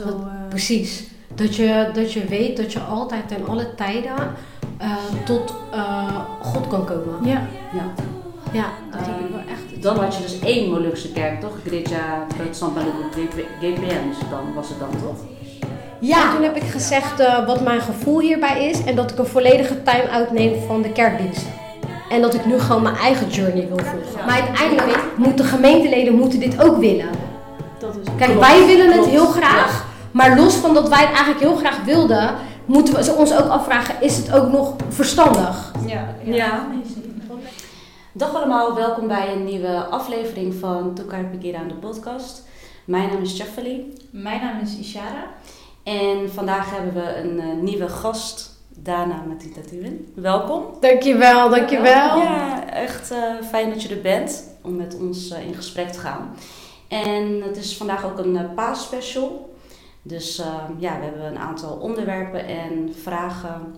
Zo, eh, Precies. Dat je, dat je weet dat je altijd en alle tijden eh, tot eh, God kan komen. ja, Ja. Ja, dat heb ik wel echt. Dan had je dus één Molukse kerk, toch? Greja Protestant Maluku GPN is het dan, was het dan, toch? Ja, toen heb ik gezegd eh, wat mijn gevoel hierbij is en dat ik een volledige time-out neem van de kerkdiensten. En dat ik nu gewoon mijn eigen journey wil volgen. Maar uiteindelijk moeten gemeenteleden moeten dit ook willen. dat is Kijk, Klopt, wij willen het klopt, heel graag. Maar los van dat wij het eigenlijk heel graag wilden, moeten we ons ook afvragen: is het ook nog verstandig? Ja, Ja. Dag allemaal, welkom bij een nieuwe aflevering van Toekar Pekira aan de podcast. Mijn naam is Chaffali Mijn naam is Ishara. en vandaag hebben we een eh, nieuwe gast, Dana Matita Tuwin. Welkom. Dankjewel, dankjewel. Ja, echt eh, fijn dat je er bent om met ons eh, in gesprek te gaan. En het is vandaag ook een uh, paasspecial. Dus eh, ja, we hebben een aantal onderwerpen en vragen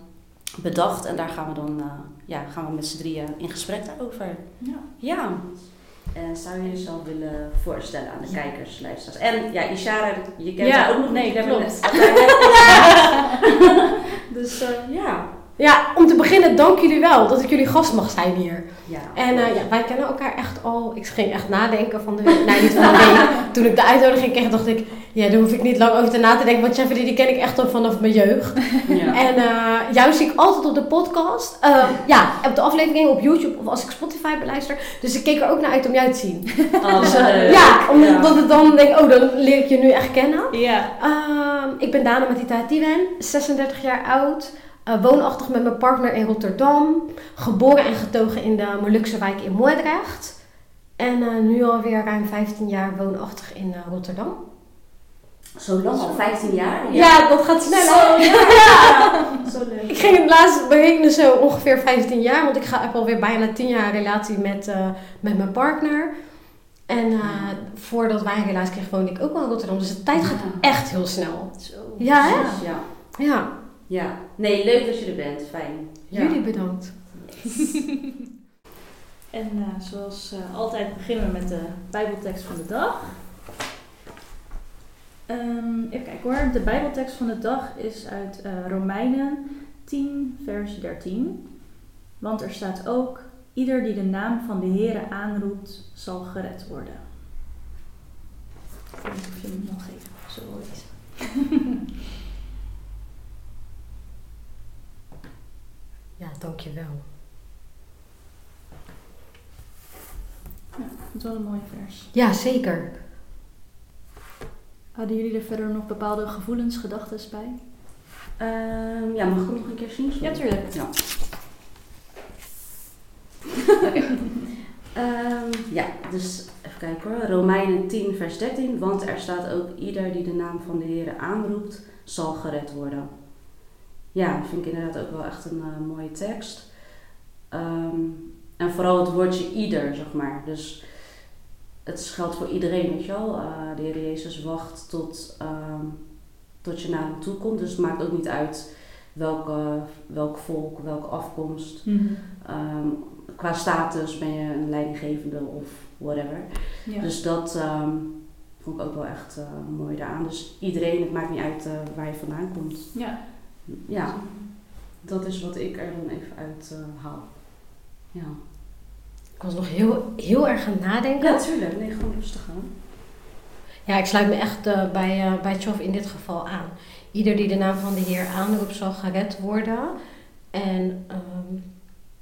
bedacht. En daar gaan we dan eh, ja, gaan we met z'n drieën in gesprek daarover. Ja. Ja. En zou je jezelf willen voorstellen aan de kijkers, luisteraars? En ja, Ishara, je kent Ja, ook nog nee, niet. Hebben klopt. Dus eh, ja. Ja, om te beginnen, dank jullie wel dat ik jullie gast mag zijn hier. ja. En eh, ja, wij kennen elkaar echt al. Ik ging echt nadenken van de week. Nee, niet van de week. Toen ik de uitnodiging kreeg, dacht ik, ja, daar hoef ik niet lang over te na te denken. Want Jeffrey, die ken ik echt al vanaf mijn jeugd. ja. En eh, jou zie ik altijd op de podcast. Eh, ja, op de aflevering op YouTube of als ik Spotify beluister. Dus ik keek er ook naar uit om jou te zien. Oh, Dus, ja, omdat ik dan denk, oh, dan leer ik je nu echt kennen. Ja. Ehm, ik ben Dana Matita Tiwen, 36 jaar oud. Eh, woonachtig met mijn partner in Rotterdam. Geboren en getogen in de Molukse wijk in Moordrecht. En eh, nu alweer ruim 15 jaar woonachtig in eh, Rotterdam. Zo lang al, 15 jaar? Ja, dat gaat snel. Zo, hè? ja. Zo leuk. Ik ging het laatst berekenen zo ongeveer 15 jaar. Want ik ga heb alweer bijna 10 jaar relatie met, met mijn partner. En voordat wij een relatie kregen, woonde ik ook wel in Rotterdam. Dus de tijd gaat Ja. echt heel snel. Zo. Ja, hè? Ja. Ja, ja. Nee, leuk dat je er bent. Fijn. Ja. jullie bedankt. En eh, zoals eh, altijd beginnen we met de Bijbeltekst van de dag. Ehm, even kijken hoor. De Bijbeltekst van de dag is uit eh, Romeinen 10, vers 13. Want er staat ook: Ieder die de naam van de Heere aanroept, zal gered worden. Ik weet niet of je hem nog even zo lezen. Ja, dankjewel. Dat is wel een mooi vers. Ja, zeker. Hadden jullie er verder nog bepaalde gevoelens, gedachten bij? Ehm, ja, mag ik hem nog een keer zien? Sorry. Ja, tuurlijk. Ja. Ehm, ja, dus even kijken hoor. Romeinen 10, vers 13. Want er staat ook: Ieder die de naam van de Heer aanroept, zal gered worden. Ja, dat vind ik inderdaad ook wel echt een eh, mooie tekst. Ehm, en vooral het woordje ieder, zeg maar. Dus het geldt voor iedereen, weet je wel. Eh, de Heer Jezus wacht tot, ehm, tot je naar hem toe komt. Dus het maakt ook niet uit welke, welk volk, welke afkomst. Ehm, qua status ben je een leidinggevende of whatever. Ja. Dus dat vond ik ook wel echt eh, mooi daaraan. Dus iedereen, het maakt niet uit waar je vandaan komt. ja. Ja, dat is wat ik er dan even uit eh, haal. Ja. Ik was nog heel, heel erg aan het nadenken. ja, tuurlijk. Nee, gewoon rustig aan. Ja, ik sluit me echt eh, bij, eh bij Tjof in dit geval aan. Ieder die de naam van de Heer aanroept zal gered worden. En ehm,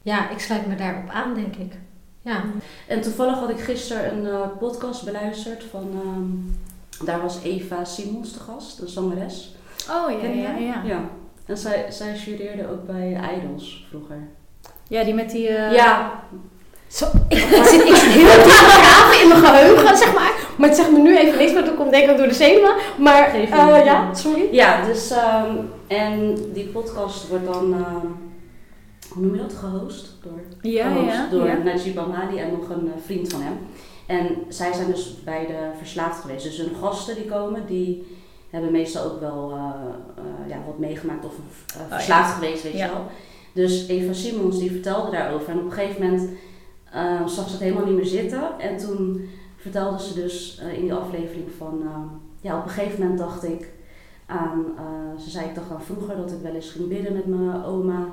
ja, ik sluit me daarop aan, denk ik. Ja. En toevallig had ik gisteren een eh, podcast beluisterd van... ehm, daar was Eva Simons te gast, de zangeres. Oh ja, ja, ja. ja. En zij, zij jureerde ook bij Idols vroeger. Ja, die met die... eh, ja, Zo, ik, ik zit, ik zit heel diep begraven in mijn geheugen, zeg maar. Maar het zegt me nu even niks, maar dat komt denk ik door de zenuwen. Maar eh, niet. ja, sorry. Ja, dus ehm, en die podcast wordt dan, ehm, hoe noem je dat, gehost? Door, Ja, gehost ja, door ja. Najib Amali en nog een eh, vriend van hem. En zij zijn dus beide verslaafd geweest. Dus hun gasten die komen, die hebben meestal ook wel eh, eh, ja, wat meegemaakt of eh, ja. verslaafd geweest, weet je wel. Dus Eva Simons die vertelde daarover. En op een gegeven moment eh, zag ze het helemaal niet meer zitten. En toen vertelde ze dus in die aflevering van... eh, ja, op een gegeven moment dacht ik... aan, ze zei ik dacht aan vroeger dat ik wel eens ging bidden met mijn oma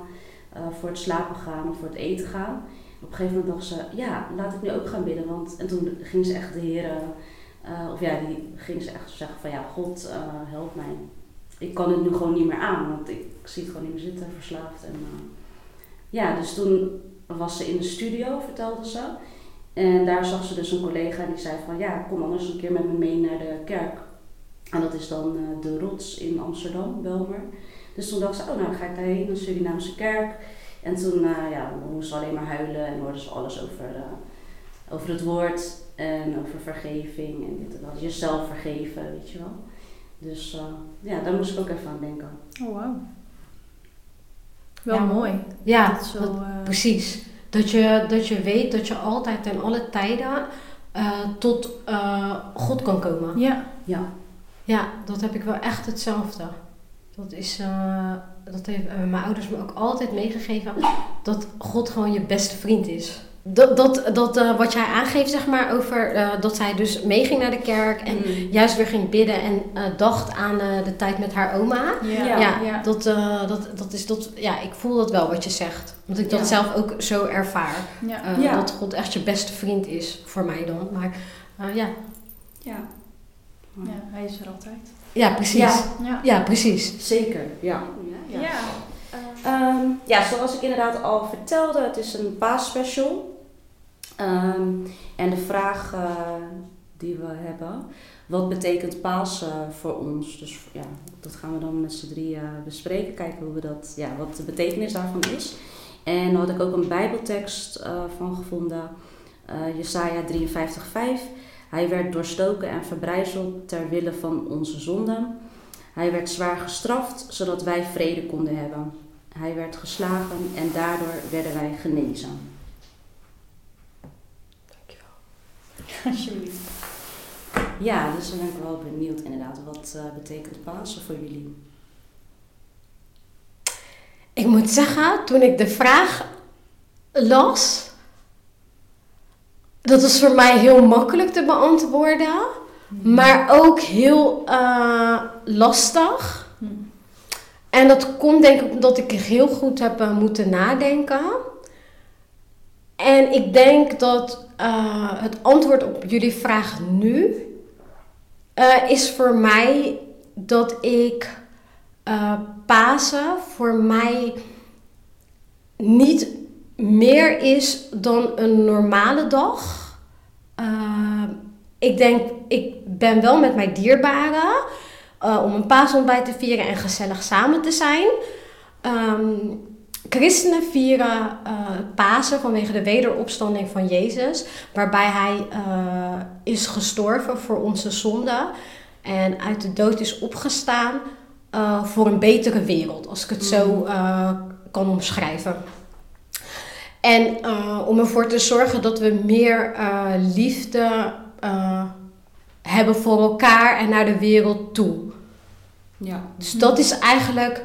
voor het slapen gaan of voor het eten gaan. Op een gegeven moment dacht ze, ja, laat ik nu ook gaan bidden. Want, en toen ging ze echt de heren, uh, of ja, die ging ze echt zeggen van ja, God uh, help mij. Ik kan het nu gewoon niet meer aan, want ik, zie het gewoon niet meer zitten, verslaafd. En, uh, ja, dus toen was ze in de studio, vertelde ze. En daar zag ze dus een collega die zei van ja, kom anders een keer met me mee naar de kerk. En dat is dan de Rots in Amsterdam, Belmer. Dus toen dacht ze, oh nou ga ik daarheen, een Surinaamse kerk. En toen ja, moest ze alleen maar huilen en hoorden ze alles over, over het woord en over vergeving en dit en dat. Jezelf vergeven, weet je wel. Dus uh, ja, daar moest ik ook even aan denken. Oh, wauw. Wel Ja. mooi. Ja, Dat zo, dat- eh, precies. Dat je, dat je weet dat je altijd en alle tijden eh, tot eh, God kan komen. Ja, Ja, Ja, dat heb ik wel echt hetzelfde. Dat is, eh, dat heeft eh, mijn ouders me ook altijd meegegeven. Dat God gewoon je beste vriend is. Dat, dat, dat eh, wat jij aangeeft, zeg maar, over eh, dat zij dus meeging naar de kerk en Mm. juist weer ging bidden en eh, dacht aan eh, de tijd met haar oma. ja, Ja, Ja, ja. Dat, eh, dat, dat is dat, ja, ik voel dat wel wat je zegt. Want ik dat Ja. zelf ook zo ervaar. ja. Eh, Ja. Dat God echt je beste vriend is, voor mij dan. Maar eh, ja. ja. Ja, hij is er altijd. ja, precies. Ja. Ja, Ja. precies. Zeker, ja. Ja. ja. Ehm, ja, zoals ik inderdaad al vertelde, het is een paasspecial. Ehm, en de vraag eh, die we hebben, wat betekent Pasen voor ons? Dus ja, dat gaan we dan met z'n drieën bespreken, kijken hoe we dat, ja, wat de betekenis daarvan is. En daar had ik ook een bijbeltekst eh, van gevonden, eh Jesaja 53:5. Hij werd doorstoken en verbrijzeld ter wille van onze zonden. Hij werd zwaar gestraft, zodat wij vrede konden hebben. Hij werd geslagen en daardoor werden wij genezen. Alsjeblieft. Ja, dus dan ben ik wel benieuwd inderdaad. Wat eh, betekent Pasen voor jullie? Ik moet zeggen, toen ik de vraag las, dat was voor mij heel makkelijk te beantwoorden, maar ook heel eh, lastig. Hm. En dat komt denk ik omdat ik heel goed heb eh, moeten nadenken. En ik denk dat eh, het antwoord op jullie vraag nu eh, is voor mij dat ik eh, Pasen voor mij niet meer is dan een normale dag. Ik denk, ik ben wel met mijn dierbaren om een paasontbijt te vieren en gezellig samen te zijn. Ehm, christenen vieren eh, Pasen vanwege de wederopstanding van Jezus, waarbij hij eh, is gestorven voor onze zonden en uit de dood is opgestaan eh, voor een betere wereld, als ik het zo eh, kan omschrijven. En om ervoor te zorgen dat we meer liefde hebben voor elkaar en naar de wereld toe. Ja. Dus dat is eigenlijk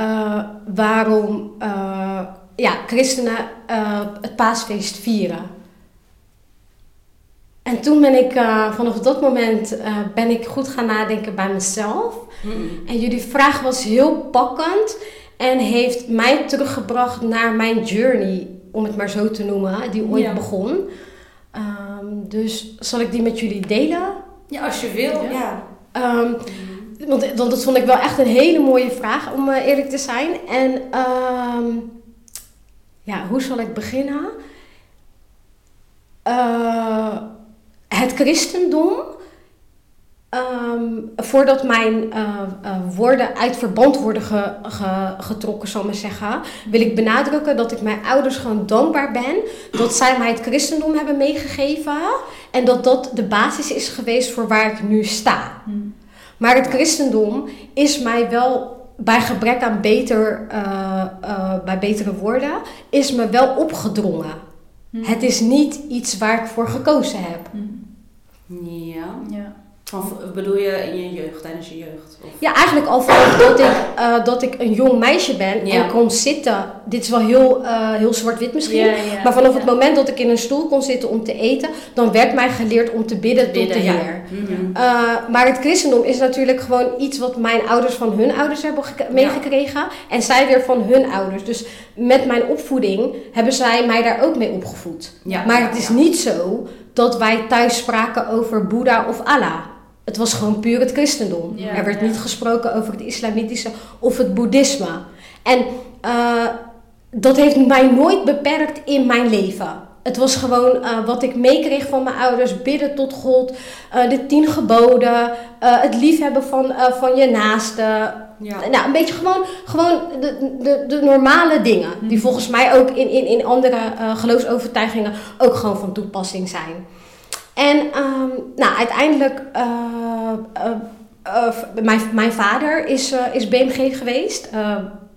eh, waarom eh, ja, christenen eh, het paasfeest vieren. En toen ben ik, vanaf dat moment ben ik goed gaan nadenken bij mezelf. En jullie vraag was heel pakkend en heeft mij teruggebracht naar mijn journey, om het maar zo te noemen, die ooit Ja. begon. Ehm, dus zal ik die met jullie delen? Ja, als je wil. Ja. Ja. Want, dat vond ik wel echt een hele mooie vraag, om eh, eerlijk te zijn. En ehm, ja, hoe zal ik beginnen? Eh, het christendom, ehm, voordat mijn eh, woorden uit verband worden ge- ge- getrokken, zal ik maar zeggen, wil ik benadrukken dat ik mijn ouders gewoon dankbaar ben dat zij mij het christendom hebben meegegeven en dat dat de basis is geweest voor waar ik nu sta. Hm. Maar het christendom is mij wel bij gebrek aan beter, eh, eh, bij betere woorden, is me wel opgedrongen. Hm. Het is niet iets waar ik voor gekozen heb. Hm. Ja. Ja. Van, bedoel je in je jeugd, tijdens je jeugd? Of? Ja, eigenlijk al vanaf dat ik, eh, dat ik een jong meisje ben Ja. en kon zitten. Dit is wel heel, eh, heel zwart-wit misschien. Ja, ja, maar vanaf het moment dat ik in een stoel kon zitten om te eten, dan werd mij geleerd om te bidden, tot de. Heer. Mhm. Uh, maar het christendom is natuurlijk gewoon iets wat mijn ouders van hun ouders hebben gek- meegekregen. En zij weer van hun ouders. Dus met mijn opvoeding hebben zij mij daar ook mee opgevoed. Maar het is niet zo dat wij thuis spraken over Boeddha of Allah. Het was gewoon puur het christendom. Ja, er werd ja. niet gesproken over het islamitische of het boeddhisme. En uh, dat heeft mij nooit beperkt in mijn leven. Het was gewoon uh, wat ik meekreeg van mijn ouders. Bidden tot God. Uh, de tien geboden. Het liefhebben van, van je naaste. Ja. Nou, een beetje gewoon, gewoon de, de, de normale dingen. Die Mhm. volgens mij ook in, in, in andere geloofsovertuigingen ook gewoon van toepassing zijn. En um, nou, uiteindelijk, mijn, mijn vader is, is BMG geweest,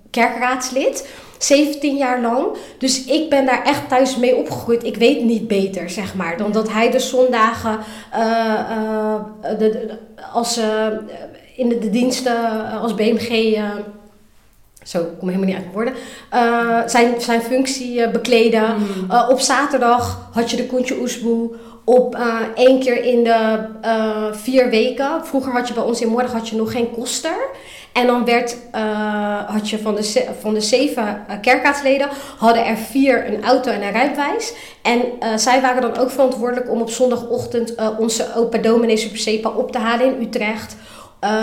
kerkraadslid. 17 jaar lang. Dus ik ben daar echt thuis mee opgegroeid. Ik weet niet beter, zeg maar. Dan dat hij de zondagen uh, uh, de, de, als, uh, in de, de, diensten als BMG. zo, ik kom helemaal niet uit mijn woorden. zijn, zijn functie bekleden. Mm. op zaterdag had je de Koentje Oesboe. Op één keer in de vier weken. Vroeger had je bij ons in morgen had je nog geen koster. En dan werd, uh, had je van de, van de zeven kerkraadsleden, hadden er vier een auto en een rijbewijs. En zij waren dan ook verantwoordelijk om op zondagochtend onze opa dominee Super Sepa op te halen in Utrecht.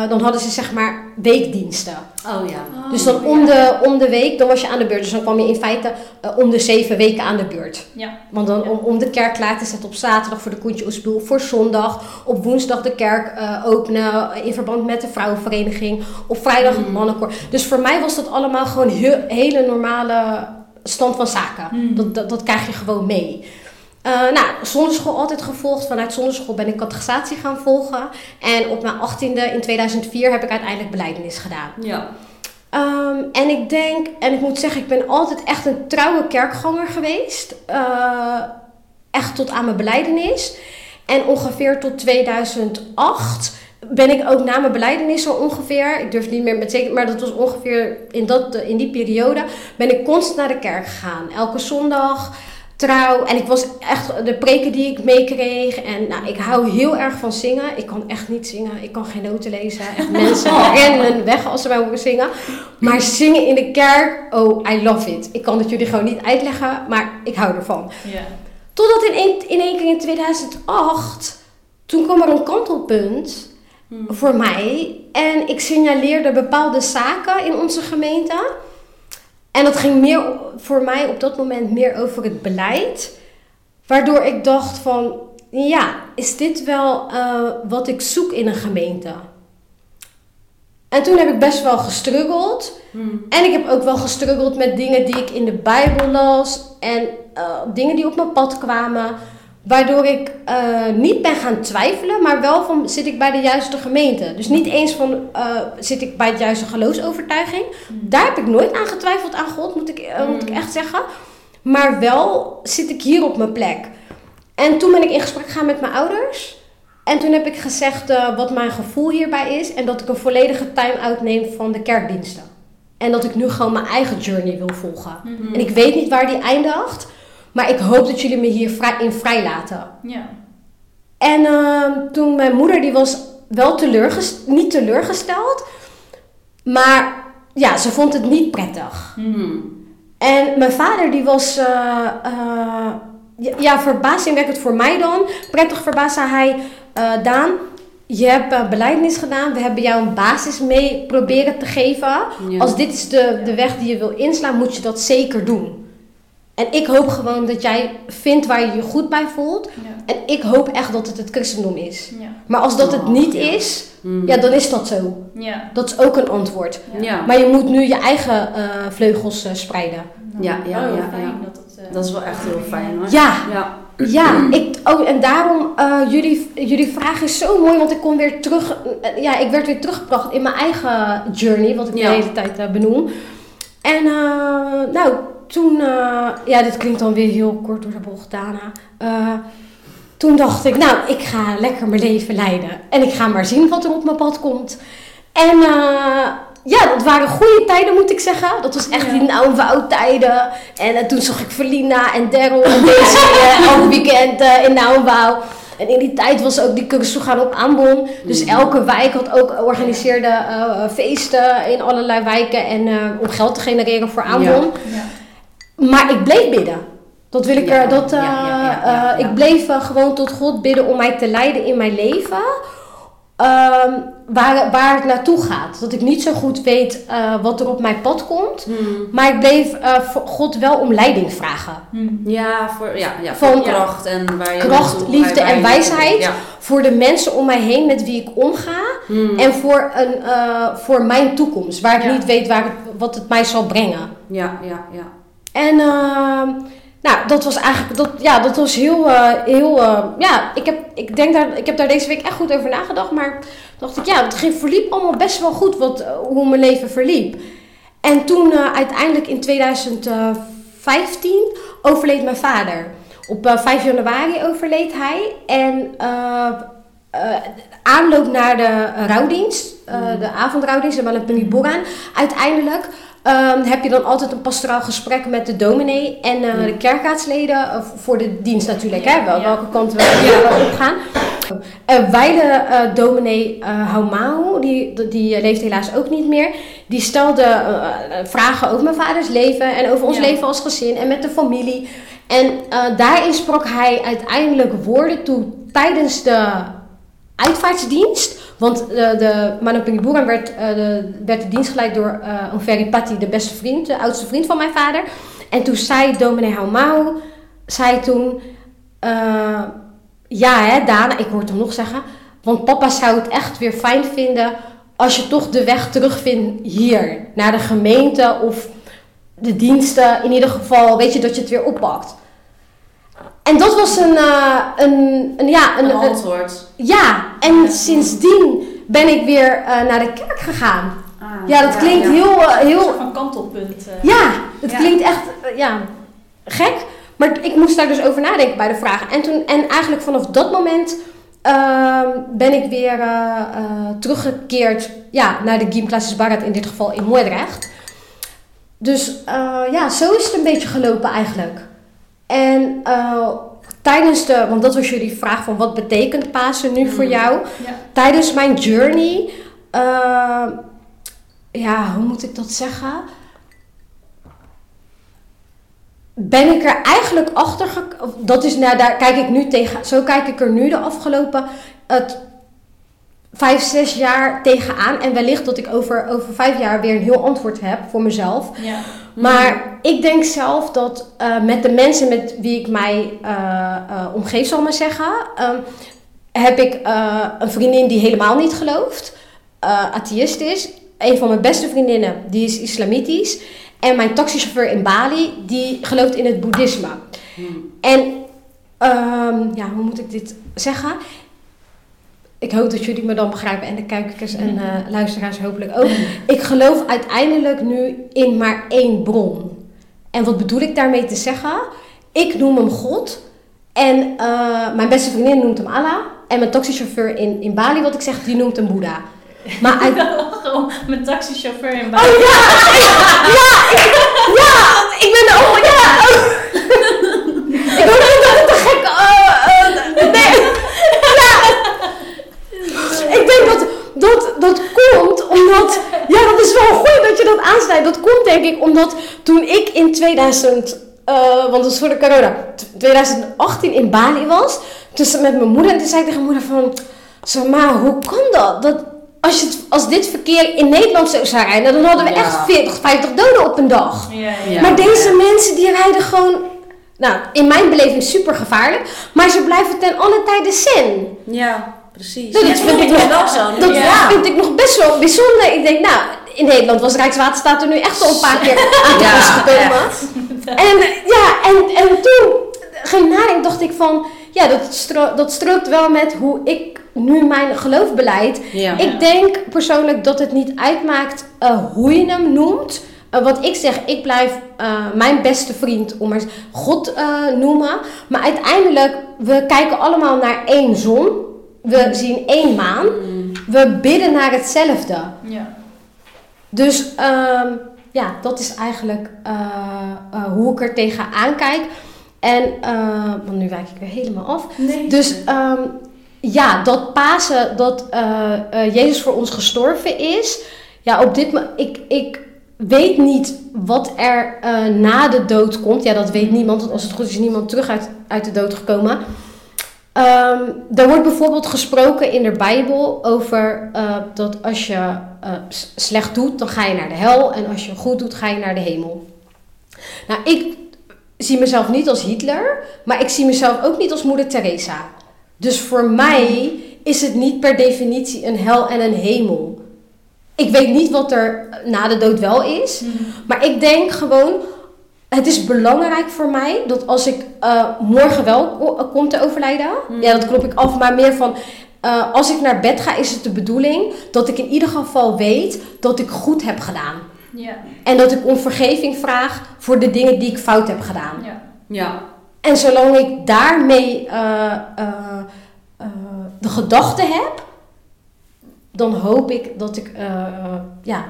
Dan hadden ze zeg maar weekdiensten. Oh ja. Oh, dus dan om, ja. de, om de week, dan was je aan de beurt. Dus dan kwam je in feite om de zeven weken aan de beurt. Ja. Want dan Ja. om, om de kerk klaar te zetten op zaterdag voor de Koentje Oesboel, voor zondag, op woensdag de kerk uh, openen in verband met de vrouwenvereniging, op vrijdag het Mm. mannenkoor. Dus voor mij was dat allemaal gewoon heel, hele normale stand van zaken. Mm. Dat, dat, dat krijg je gewoon mee. Uh, nou, zonderschool altijd gevolgd. Vanuit zonderschool ben ik catechisatie gaan volgen. En op mijn achttiende in 2004 heb ik uiteindelijk beleidenis gedaan. Ja. Um, en ik denk, en ik moet zeggen, ik ben altijd echt een trouwe kerkganger geweest. Uh, echt tot aan mijn beleidenis. En ongeveer tot 2008 ben ik ook na mijn beleidenis zo ongeveer, ik durf niet meer met zeker, maar dat was ongeveer in, dat, in die periode, ben ik constant naar de kerk gegaan. Elke zondag, trouw. En ik was echt de preken die ik meekreeg. En nou, ik hou heel erg van zingen. Ik kan echt niet zingen. Ik kan geen noten lezen. Echt mensen rennen weg als ze mij horen zingen. Maar zingen in de kerk, oh, I love it. Ik kan het jullie gewoon niet uitleggen, maar ik hou ervan. Totdat in één, in één keer in 2008, toen kwam er een kantelpunt Mm. voor mij. En ik signaleerde bepaalde zaken in onze gemeente. En dat ging meer voor mij op dat moment meer over het beleid. Waardoor ik dacht van, ja, is dit wel uh, wat ik zoek in een gemeente? En toen heb ik best wel gestruggeld. Mm. En ik heb ook wel gestruggeld met dingen die ik in de Bijbel las. En uh, dingen die op mijn pad kwamen. Waardoor ik uh, niet ben gaan twijfelen, maar wel van zit ik bij de juiste gemeente. Dus niet eens van uh, zit ik bij de juiste geloofsovertuiging. Daar heb ik nooit aan getwijfeld aan God, moet ik, uh, moet ik echt zeggen. Maar wel zit ik hier op mijn plek. En toen ben ik in gesprek gegaan met mijn ouders. En toen heb ik gezegd uh, wat mijn gevoel hierbij is. En dat ik een volledige time-out neem van de kerkdiensten. En dat ik nu gewoon mijn eigen journey wil volgen. Mhm. Mm. En ik weet niet waar die eindigt. Maar ik hoop dat jullie me hier vrij, in vrij laten. Ja. En uh, toen mijn moeder, die was wel teleurgesteld, niet teleurgesteld. Maar ja, ze vond het niet prettig. Mm. En mijn vader, die was uh, uh, ja, verbazingwekkend voor mij dan. Prettig verbaasd zei hij, uh, Daan, je hebt beleidnis gedaan. We hebben jou een basis mee proberen te geven. Ja. Als dit is de, de weg die je wil inslaan, moet je dat zeker doen. En ik hoop gewoon dat jij vindt waar je je goed bij voelt. Ja. En ik hoop echt dat het het christendom is. Ja. Maar als dat het Oh, niet ja. is, Mm. ja, dan is dat zo. Ja. Dat is ook een antwoord. Ja. Maar je moet nu je eigen uh, vleugels uh, spreiden. Ja, ja, oh, ja, fijn ja. Dat, het, uh, Dat is wel echt heel fijn hoor. Ja, Ja. ja. Ik, oh, en daarom, uh, jullie, jullie vraag is zo mooi, want ik kon weer terug, uh, ja, ik werd weer teruggebracht in mijn eigen journey, wat ik Ja. de hele tijd uh, benoem. En nou, toen, ja, dit klinkt dan weer heel kort door de bocht, Dana. Toen dacht ik, nou, ik ga lekker mijn leven leiden. En ik ga maar zien wat er op mijn pad komt. En eh, ja, dat waren goede tijden, moet ik zeggen. Dat was echt Ja. die nauw tijden. En eh, toen zag ik Verlina en Daryl en eh, elk weekend eh, in Nauwbouw. En in die tijd was ook die cursus gaan op aanbon. Dus Mhm. elke wijk had ook organiseerde eh, feesten in allerlei wijken. En eh, om geld te genereren voor aanbon. Ja. Maar ik bleef bidden. Dat wil ik Ja, er. Dat, ja, eh, ja, ja, ja, eh. Ik bleef eh, gewoon tot God bidden om mij te leiden in mijn leven. Ehm, waar, waar het naartoe gaat. Dat ik niet zo goed weet eh, wat er op mijn pad komt. Hmm. Maar ik bleef eh, voor God wel om leiding vragen. Hm. Ja, voor, ja, ja, Van- voor kracht en waar je Kracht, naartoe- liefde en wijsheid. Ja. Voor de mensen om mij heen met wie ik omga. Hmm. En voor, een, eh, voor mijn toekomst. Waar ik Ja. niet weet waar het, wat het mij zal brengen. ja, ja, ja. En ehm, nou, dat was eigenlijk, dat, ja, dat was heel, eh, heel, eh, ja, ik heb, ik denk daar, ik heb daar deze week echt goed over nagedacht, maar dacht ik, ja, het ging, verliep allemaal best wel goed wat, eh, hoe mijn leven verliep. En toen uiteindelijk in 2015 overleed mijn vader. Op uh, 5 januari overleed hij en uh, aanloop naar de rouwdienst, mm. de avondrouwdienst, de Malapuni Boran, uiteindelijk Um, heb je dan altijd een pastoraal gesprek met de dominee en uh, de kerkraadsleden uh, voor de dienst natuurlijk, ja, hè, wel, ja. welke kant we ja. op gaan. Uh, wij de dominee Haumau, die, die leeft helaas ook niet meer, die stelde vragen over mijn vaders leven en over ons leven als gezin en met de familie. En daarin sprak hij uiteindelijk woorden toe tijdens de uitvaartsdienst. Want de, de Manapingi Boeran werd, uh, de, werd de dienst geleid door uh, Onveri Patti, de beste vriend, de oudste vriend van mijn vader. En toen zei dominee Haumau, zei toen, ja hè Dana, ik hoor het hem nog zeggen, want papa zou het echt weer fijn vinden als je toch de weg terugvindt hier, naar de gemeente of de diensten. In ieder geval, weet je, dat je het weer oppakt. En dat was een, uh, een, een, ja, een, een antwoord. Een, ja, en ja. sindsdien ben ik weer uh, naar de kerk gegaan. Ah, ja, dat klinkt ja. heel... Uh, heel van kantelpunt. Ja, het klinkt echt ja, gek. Maar ik moest daar dus over nadenken bij de vraag. En, toen, en eigenlijk vanaf dat moment uh, ben ik weer teruggekeerd ja, naar de gymklasses Barat, in dit geval in Moordrecht. Dus ja, zo is het een beetje gelopen eigenlijk. En uh, tijdens de, want dat was jullie vraag van wat betekent Pasen nu mm. voor jou? Ja. Tijdens mijn journey, uh, ja, hoe moet ik dat zeggen? Ben ik er eigenlijk achter Dat is, nou, daar kijk ik nu tegen. Zo kijk ik er nu de afgelopen het, vijf, zes jaar tegenaan. En wellicht dat ik over, over vijf jaar weer een heel antwoord heb voor mezelf. Ja. Maar ik denk zelf dat uh, met de mensen met wie ik mij uh, uh, omgeef, zal ik maar zeggen, um, heb ik een vriendin die helemaal niet gelooft, atheïst is. Een van mijn beste vriendinnen, die is islamitisch. En mijn taxichauffeur in Bali, die gelooft in het boeddhisme. Hmm. En, um, ja, hoe moet ik dit zeggen? Ik hoop dat jullie me dan begrijpen en de kijkers en uh, luisteraars hopelijk ook. Ik geloof uiteindelijk nu in maar één bron. En wat bedoel ik daarmee te zeggen? Ik noem hem God. En uh, mijn beste vriendin noemt hem Allah. En mijn taxichauffeur in, in Bali, wat ik zeg, die noemt hem Boeddha. Maar uit... Gewoon mijn taxichauffeur in Bali. Oh ja! Ja! Ik, ja! Ik ben ook... Ja! ik hoop niet dat het te gek... Uh, nee! Ja! Ik denk dat, dat dat komt omdat... Ja, dat is wel goed dat je dat aansnijdt. Dat komt denk ik omdat toen ik in 2000... Uh, want dat is voor de corona. 2018 in Bali was. Dus met mijn moeder. En toen zei ik tegen mijn moeder van... Zeg maar, hoe kan dat? dat als, je als dit verkeer in Nederland zou zijn rijden... Dan hadden we ja. echt 40, 50 doden op een dag. Ja, ja. Maar deze mensen die rijden gewoon... Nou, in mijn beleving super gevaarlijk. Maar ze blijven ten alle tijde zen. Ja. Precies. Nou, dat ja, vind ik nog, wel zo. Dat ja. vind ik nog best wel bijzonder. Ik denk, nou, in Nederland was Rijkswaterstaat er nu echt al een paar keer aan te pas gekomen. En ja, en, en toen ging nadenken, dacht ik van, ja, dat, stro dat strookt wel met hoe ik nu mijn geloof beleid. Ja. Ik denk persoonlijk dat het niet uitmaakt uh, hoe je hem noemt. eh, wat ik zeg, ik blijf eh, mijn beste vriend, om maar God eh, noemen. Maar uiteindelijk, we kijken allemaal naar één zon. We zien één maan. Mm. We bidden naar hetzelfde. Ja. Dus ehm, ja, dat is eigenlijk eh, eh, hoe ik er tegenaan kijk. En, eh, want nu wijk ik weer helemaal af. Nee. Dus ehm, ja, dat Pasen, dat Jezus voor ons gestorven is. Ja, op dit moment, ik, ik weet niet wat er na de dood komt. Ja, dat weet niemand, want als het goed is, is niemand terug uit, uit de dood gekomen. Ehm, er wordt bijvoorbeeld gesproken in de Bijbel over eh, dat als je eh, slecht doet, dan ga je naar de hel. En als je goed doet, ga je naar de hemel. Nou, ik zie mezelf niet als Hitler, maar ik zie mezelf ook niet als moeder Teresa. Dus voor mij is het niet per definitie een hel en een hemel. Ik weet niet wat er na de dood wel is. Mhm. Maar ik denk gewoon, het is belangrijk voor mij dat als ik eh, morgen wel ko- kom te overlijden, Mm. ja, dat klop ik af, maar meer van. eh, als ik naar bed ga, is het de bedoeling dat ik in ieder geval weet dat ik goed heb gedaan. Ja. En dat ik om vergeving vraag voor de dingen die ik fout heb gedaan. Ja. Ja. En zolang ik daarmee eh, eh, eh, de gedachte heb, dan hoop ik dat ik, eh, eh, ja,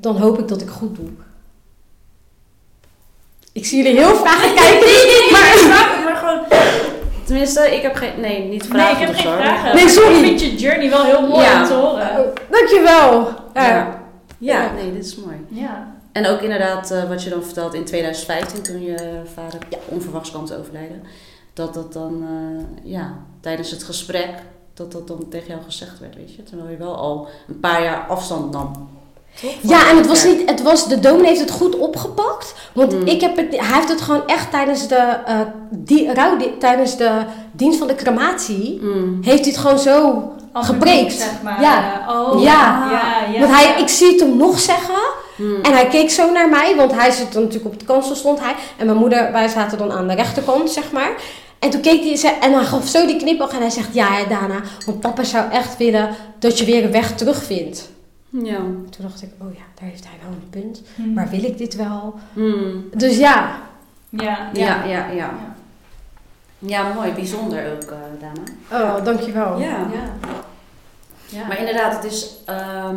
dan hoop ik dat ik goed doe. Ik zie jullie heel vragen kijken. Maar, maar gewoon... Tenminste, ik heb geen... Nee, niet Nee, ik vragen heb of geen vragen. Nee, sorry. Ik vind je journey wel heel mooi Ja. om te horen. Oh, dankjewel. Ja. Ja. Ja, nee, dit is mooi. Ja. En ook inderdaad, eh, wat je dan vertelt in 2015, toen je vader onverwachts kwam te overlijden. Dat dat dan, eh, ja, tijdens het gesprek, dat dat dan tegen jou gezegd werd, weet je. Terwijl je wel al een paar jaar afstand nam. Ja, en het was niet, het was, de dominee heeft het goed opgepakt. Want Mm. ik heb het, hij heeft het gewoon echt tijdens de, eh die, rouw, tijdens de dienst van de crematie, Mm. heeft hij het gewoon zo Als Gepreekt. zeg maar. Ja. Oh. Ja. Ja, ja. Want hij, ik zie het hem nog zeggen. Mm. En hij keek zo naar mij, want hij zit dan natuurlijk op de kansel stond hij. En mijn moeder, wij zaten dan aan de rechterkant, zeg maar. En toen keek hij ze- en hij gaf zo die knipoog en hij zegt, ja, ja Dana, want papa zou echt willen dat je weer een weg terugvindt. Ja. Toen dacht ik, oh ja, daar heeft hij wel een punt. Hm. Maar wil ik dit wel? Mm. Dus ja, Ja. Ja, ja, ja. Ja. Ja, mooi. Bijzonder ook, eh Dana. oh, dankjewel. Ja. Ja. Ja. Maar inderdaad, het is... ehm,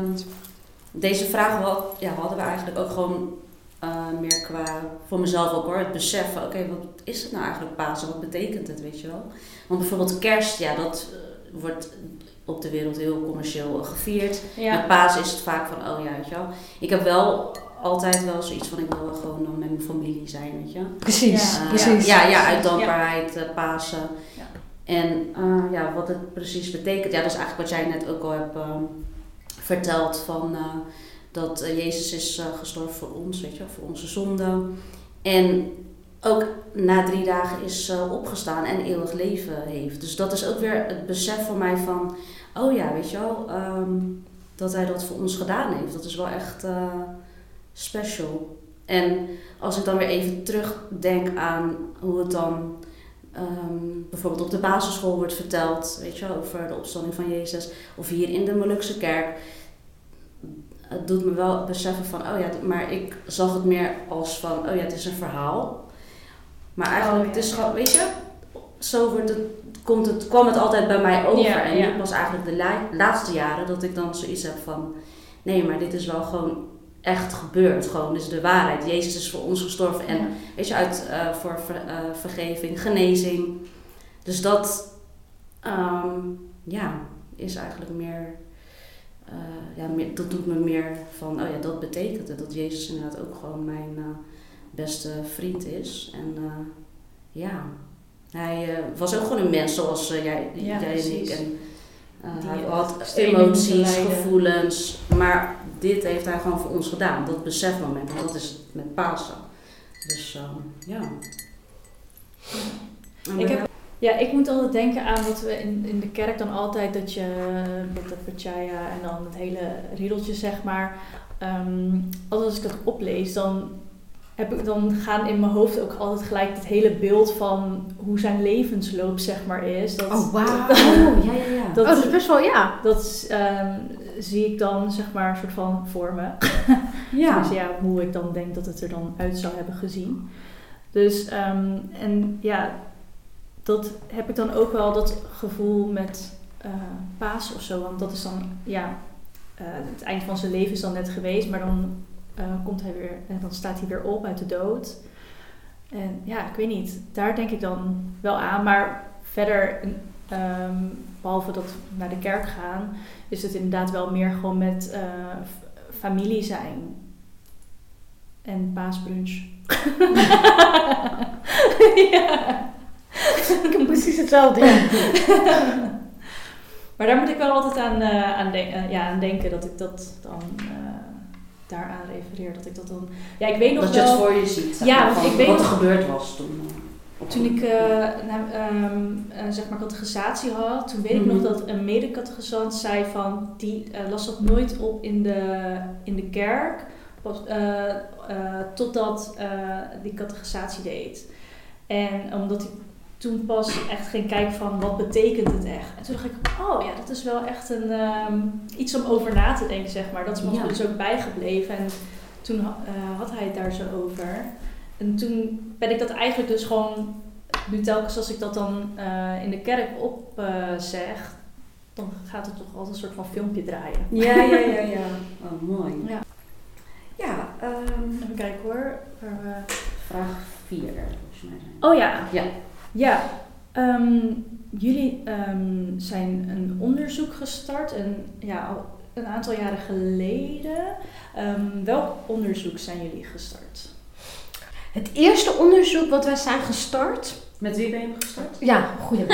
deze vragen wel, ja, hadden we eigenlijk ook gewoon eh, meer qua... Voor mezelf ook hoor, het beseffen. Oké, wat is het nou eigenlijk Pasen? Wat betekent het, weet je wel? Want bijvoorbeeld kerst, ja, dat eh, wordt op de wereld heel commercieel gevierd. Ja. Met Pasen is het vaak van, oh ja, weet je wel. Ik heb wel altijd wel zoiets van, ik wil gewoon dan met mijn familie zijn, weet je. Precies, Ja. Eh, precies. Ja, ja, uit dankbaarheid, eh, Pasen. Ja. En eh, ja, wat het precies betekent, ja, dat is eigenlijk wat jij net ook al hebt verteld. Van, dat Jezus is gestorven voor ons, weet je, wel, voor onze zonden. En ook na drie dagen is eh, opgestaan en eeuwig leven heeft. Dus dat is ook weer het besef voor mij van, oh ja, weet je wel, ehm, dat hij dat voor ons gedaan heeft. Dat is wel echt eh, special. En als ik dan weer even terugdenk aan hoe het dan ehm, bijvoorbeeld op de basisschool wordt verteld, weet je wel, over de opstanding van Jezus, of hier in de Molukse kerk. Het doet me wel beseffen van, oh ja, maar ik zag het meer als van, oh ja, het is een verhaal. Maar eigenlijk, Oh ja. het is gewoon, weet je, zo wordt het, komt het, kwam het altijd bij mij over. Ja, en ja. dit was eigenlijk de la- laatste jaren dat ik dan zoiets heb van, nee, maar dit is wel gewoon echt gebeurd. Gewoon, dit is de waarheid. Jezus is voor ons gestorven. En weet je, uit, eh, voor ver- eh, vergeving, genezing. Dus dat, ehm, ja, is eigenlijk meer, eh, ja, meer, dat doet me meer van, oh ja, dat betekent het. Dat Jezus inderdaad ook gewoon mijn beste vriend is. En eh, ja, hij eh, was ook gewoon een mens zoals eh, jij, Ja, jij en ik. En, hij had emoties, gevoelens. Maar dit heeft hij gewoon voor ons gedaan. Dat besefmoment. En dat is het met Pasen. Dus ehm, ja. Ik heb- Ja, ik moet altijd denken aan wat we in, in de kerk dan altijd, dat je met de Pachaya en dan het hele riedeltje zeg maar. Altijd als ik dat oplees, dan, heb ik, dan gaan in mijn hoofd ook altijd gelijk het hele beeld van hoe zijn levensloop zeg maar is. Dat, Oh, wauw. Oh, ja, ja, ja. Dat, oh, dat is best wel, ja. dat ehm, zie ik dan zeg maar een soort van voor me. Ja. Dus ja, hoe ik dan denk dat het er dan uit zou hebben gezien. Dus, ehm, en ja, dat heb ik dan ook wel dat gevoel met eh Paas of zo. Want dat is dan, ja, eh, het eind van zijn leven is dan net geweest, maar dan eh, komt hij weer, en dan staat hij weer op uit de dood. En ja, ik weet niet, daar denk ik dan wel aan. Maar verder, ehm, behalve dat we naar de kerk gaan, is het inderdaad wel meer gewoon met eh, familie zijn. En paasbrunch. ja. Ik heb precies hetzelfde. Maar daar moet ik wel altijd aan, eh, aan, ja, aan denken dat ik dat dan daaraan refereer. Dat ik dat dan. Ja, ik weet nog Dat je het wel. voor je ziet. zeg Ja, maar, want van ik weet wat er gebeurd was toen. eh, Toen ik nou, ehm, eh, zeg maar catechisatie had, toen weet ik Mhm. nog dat een medecatechisant zei van die eh, las dat nooit op in de, in de kerk eh, totdat die catechisatie deed. En omdat hij toen pas echt ging kijken van wat betekent het echt. En toen dacht ik, oh ja, dat is wel echt een, ehm, iets om over na te denken, zeg maar. Dat is me Ja. dus ook bijgebleven. En toen eh, had hij het daar zo over. En toen ben ik dat eigenlijk dus gewoon, nu telkens als ik dat dan eh, in de kerk op zeg, dan gaat het toch altijd een soort van filmpje draaien. Ja, ja, ja, ja. Oh, mooi. Ja. Ja, ehm, Even kijken hoor. Waar we- vraag 4 volgens mij. zijn. Oh ja. Ja. Ja. Ehm, jullie ehm, zijn een onderzoek gestart, en, ja, al een aantal jaren geleden. Ehm, welk onderzoek zijn jullie gestart? Het eerste onderzoek wat wij zijn gestart. Met wie ben je gestart? Ja, goeie.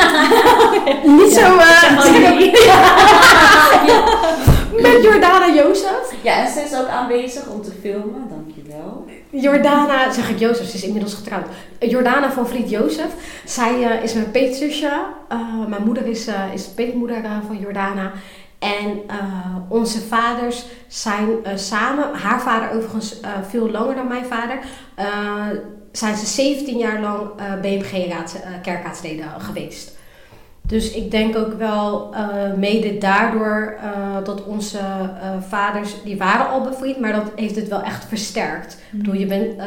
Niet zo. eh, jullie. met Jordana Jozef. Ja, en ze is ook aanwezig om te filmen, dankjewel. Jordana, zeg ik Jozef, ze is inmiddels getrouwd. Jordana van Vliet Jozef. Zij eh, is mijn peetzusje. Eh, mijn moeder is, eh, is de peetmoeder van Jordana. En onze vaders zijn samen, haar vader overigens veel langer dan mijn vader, zijn ze 17 jaar lang BMG-kerkraadsleden geweest. Dus ik denk ook wel eh, mede daardoor eh, dat onze eh, vaders, die waren al bevriend, maar dat heeft het wel echt versterkt. Ik bedoel, je bent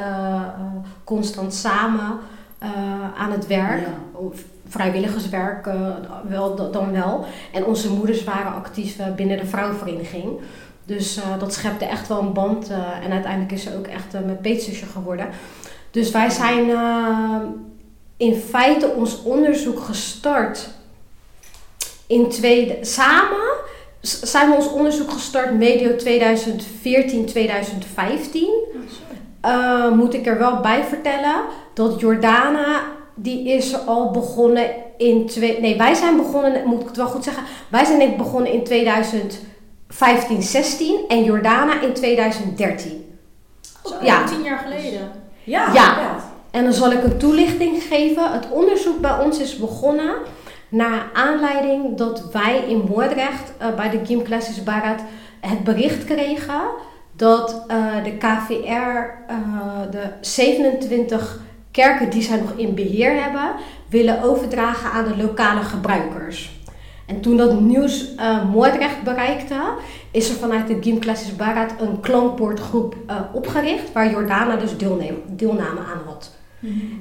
constant samen aan het werk. Ja. Of vrijwilligerswerk wel, da- dan wel. En onze moeders waren actief binnen de vrouwenvereniging. Dus dat schepte echt wel een band. en uiteindelijk is ze ook echt mijn peetzusje geworden. Dus wij zijn in feite ons onderzoek gestart in tweede... Samen zijn we ons onderzoek gestart medio 2014, 2015. Eh, moet ik er wel bij vertellen dat Jordana, die is al begonnen in twee. Nee, wij zijn begonnen, moet ik het wel goed zeggen. Wij zijn begonnen in 2015, 16 en Jordana in 2013. Zo, Ja. Tien jaar geleden. Ja, Ja. En dan zal ik een toelichting geven. Het onderzoek bij ons is begonnen naar aanleiding dat wij in Moordrecht eh, bij de Gym Classes Barat het bericht kregen dat eh, de KVR eh, de 27 kerken die zij nog in beheer hebben, willen overdragen aan de lokale gebruikers. En toen dat nieuws eh, Moordrecht bereikte, is er vanuit de Gym Classes Barat een klankbordgroep opgericht, waar Jordana dus deelname aan had.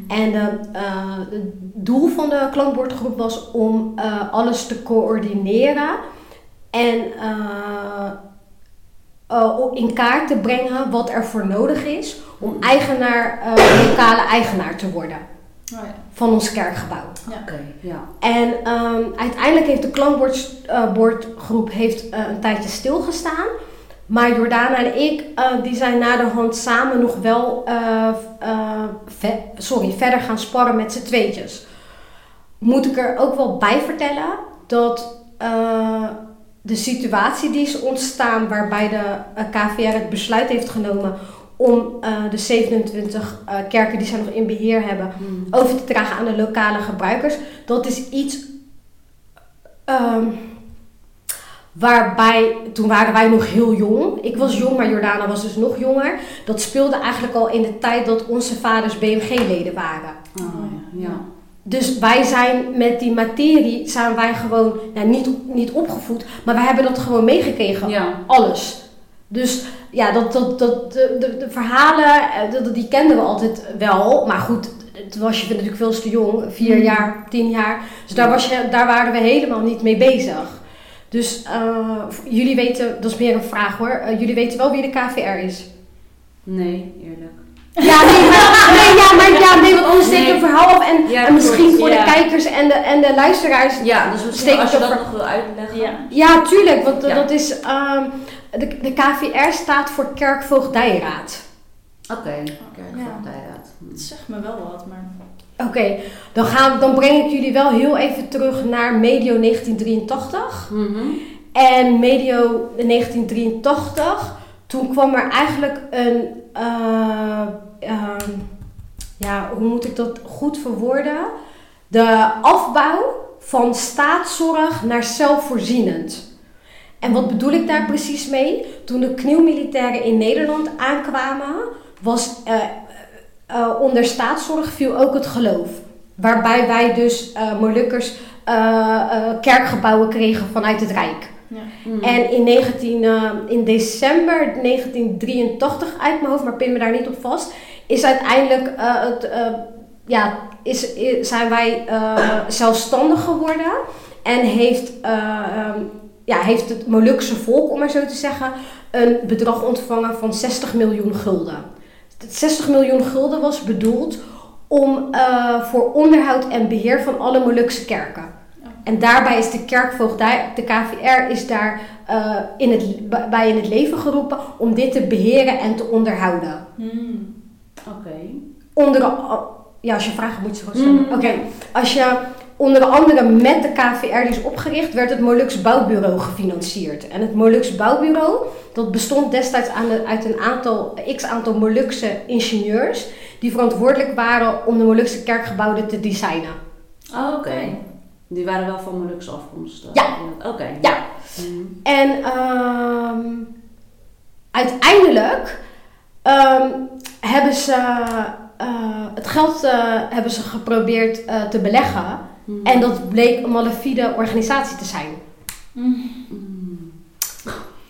En eh, eh, het doel van de klankbordgroep was om eh, alles te coördineren en eh, eh, in kaart te brengen wat er voor nodig is om eigenaar, eh, lokale eigenaar te worden Oh, ja. van ons kerkgebouw. Oké, ja. En ehm, uiteindelijk heeft de klankbordgroep heeft, een tijdje stilgestaan. Maar Jordana en ik, eh, die zijn naderhand samen nog wel eh, eh, ve- sorry, verder gaan sparren met z'n tweetjes. Moet ik er ook wel bij vertellen dat de situatie die is ontstaan waarbij de KVR het besluit heeft genomen om de 27 eh, kerken die zij nog in beheer hebben Hmm. over te dragen aan de lokale gebruikers. Dat is iets ehm, waarbij, toen waren wij nog heel jong. Ik was jong, maar Jordana was dus nog jonger. Dat speelde eigenlijk al in de tijd dat onze vaders BMG-leden waren. Oh, ja. dus wij zijn met die materie, zijn wij gewoon ja, niet, niet opgevoed, maar wij hebben dat gewoon meegekregen. Ja. Alles. Dus ja, dat, dat, dat, de, de, de verhalen, eh, dat, die kenden we altijd wel. Maar goed, toen was je natuurlijk veel te jong, vier Mm. jaar, tien jaar. Dus daar, was je, daar waren we helemaal niet mee bezig. Dus eh, jullie weten, dat is meer een vraag hoor, eh, jullie weten wel wie de KVR is. Nee, eerlijk. Ja, nee, maar, nee, ja, maar ja, nee, want anders steek ik Nee. een verhaal af. En, Ja, en misschien voor ja. de kijkers en de, en de luisteraars. Ja, dus misschien als je dat nog wil uitleggen. Ja. Ja, tuurlijk, want Ja. dat is. ehm, de, de KVR staat voor Kerkvoogdijraad. Oké, Ja. kerkvoogdijraad. Hm. Het zegt me wel wat, maar... Oké, dan, breng ik jullie wel heel even terug naar medio 1983. Mhm. En medio 1983, toen kwam er eigenlijk een. eh, ehm, ja, hoe moet ik dat goed verwoorden? De afbouw van staatszorg naar zelfvoorzienend. En wat bedoel ik daar precies mee? Toen de knieuwmilitairen in Nederland aankwamen, was eh, eh, onder staatszorg viel ook het geloof. Waarbij wij dus eh Molukkers eh, eh, kerkgebouwen kregen vanuit het Rijk. Mhm. En in, 19, eh, in december 1983, uit mijn hoofd, maar pin me daar niet op vast, is uiteindelijk eh, het, eh, ja, is, zijn wij eh, zelfstandig geworden. En heeft, eh, ehm, ja, heeft het Molukse volk, om maar zo te zeggen, een bedrag ontvangen van 60 miljoen gulden. Het 60 miljoen gulden was bedoeld om eh, voor onderhoud en beheer van alle Molukse kerken. En daarbij is de kerkvoogdij, de KVR, is daar eh, in het, bij in het leven geroepen om dit te beheren en te onderhouden. Hmm. Oké. Onder, ja, als je vragen moet je gewoon stellen. Mm. Oké, als je onder andere met de KVR die is opgericht, werd het Molux Bouwbureau gefinancierd. En het Molux Bouwbureau, dat bestond destijds aan de- uit een aantal, x aantal Molukse ingenieurs, die verantwoordelijk waren om de Molukse kerkgebouwen te designen. Oh, oké. Die waren wel van Molukse afkomst. eh, Ja. Oké. Ja. Mhm. En ehm, uiteindelijk ehm, hebben ze eh, het geld eh, hebben ze geprobeerd te beleggen. Mhm. En dat bleek een malafide organisatie te zijn. Hmm.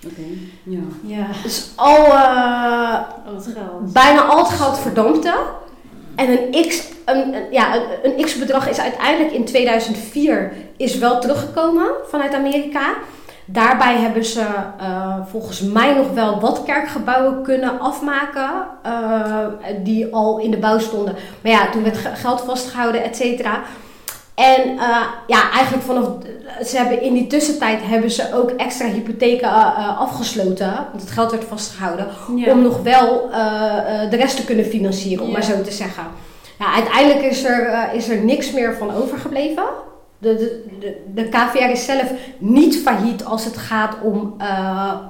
Oké. Ja. Ja. Dus al eh, wat geld. bijna al het geld verdampte. En een x, een, een- ja, een, een x bedrag is uiteindelijk in 2004 is wel teruggekomen vanuit Amerika. Daarbij hebben ze eh, volgens mij nog wel wat kerkgebouwen kunnen afmaken. eh, die al in de bouw stonden. Maar ja, toen werd ge- geld vastgehouden, et cetera. En eh, ja, eigenlijk vanaf. Ze hebben in die tussentijd hebben ze ook extra hypotheken eh, eh, afgesloten. Want het geld werd vastgehouden Ja. om nog wel de rest te kunnen financieren, om Ja. maar zo te zeggen. Ja, uiteindelijk is er, is er niks meer van overgebleven. De, de, de, de KVR is zelf niet failliet als het gaat om,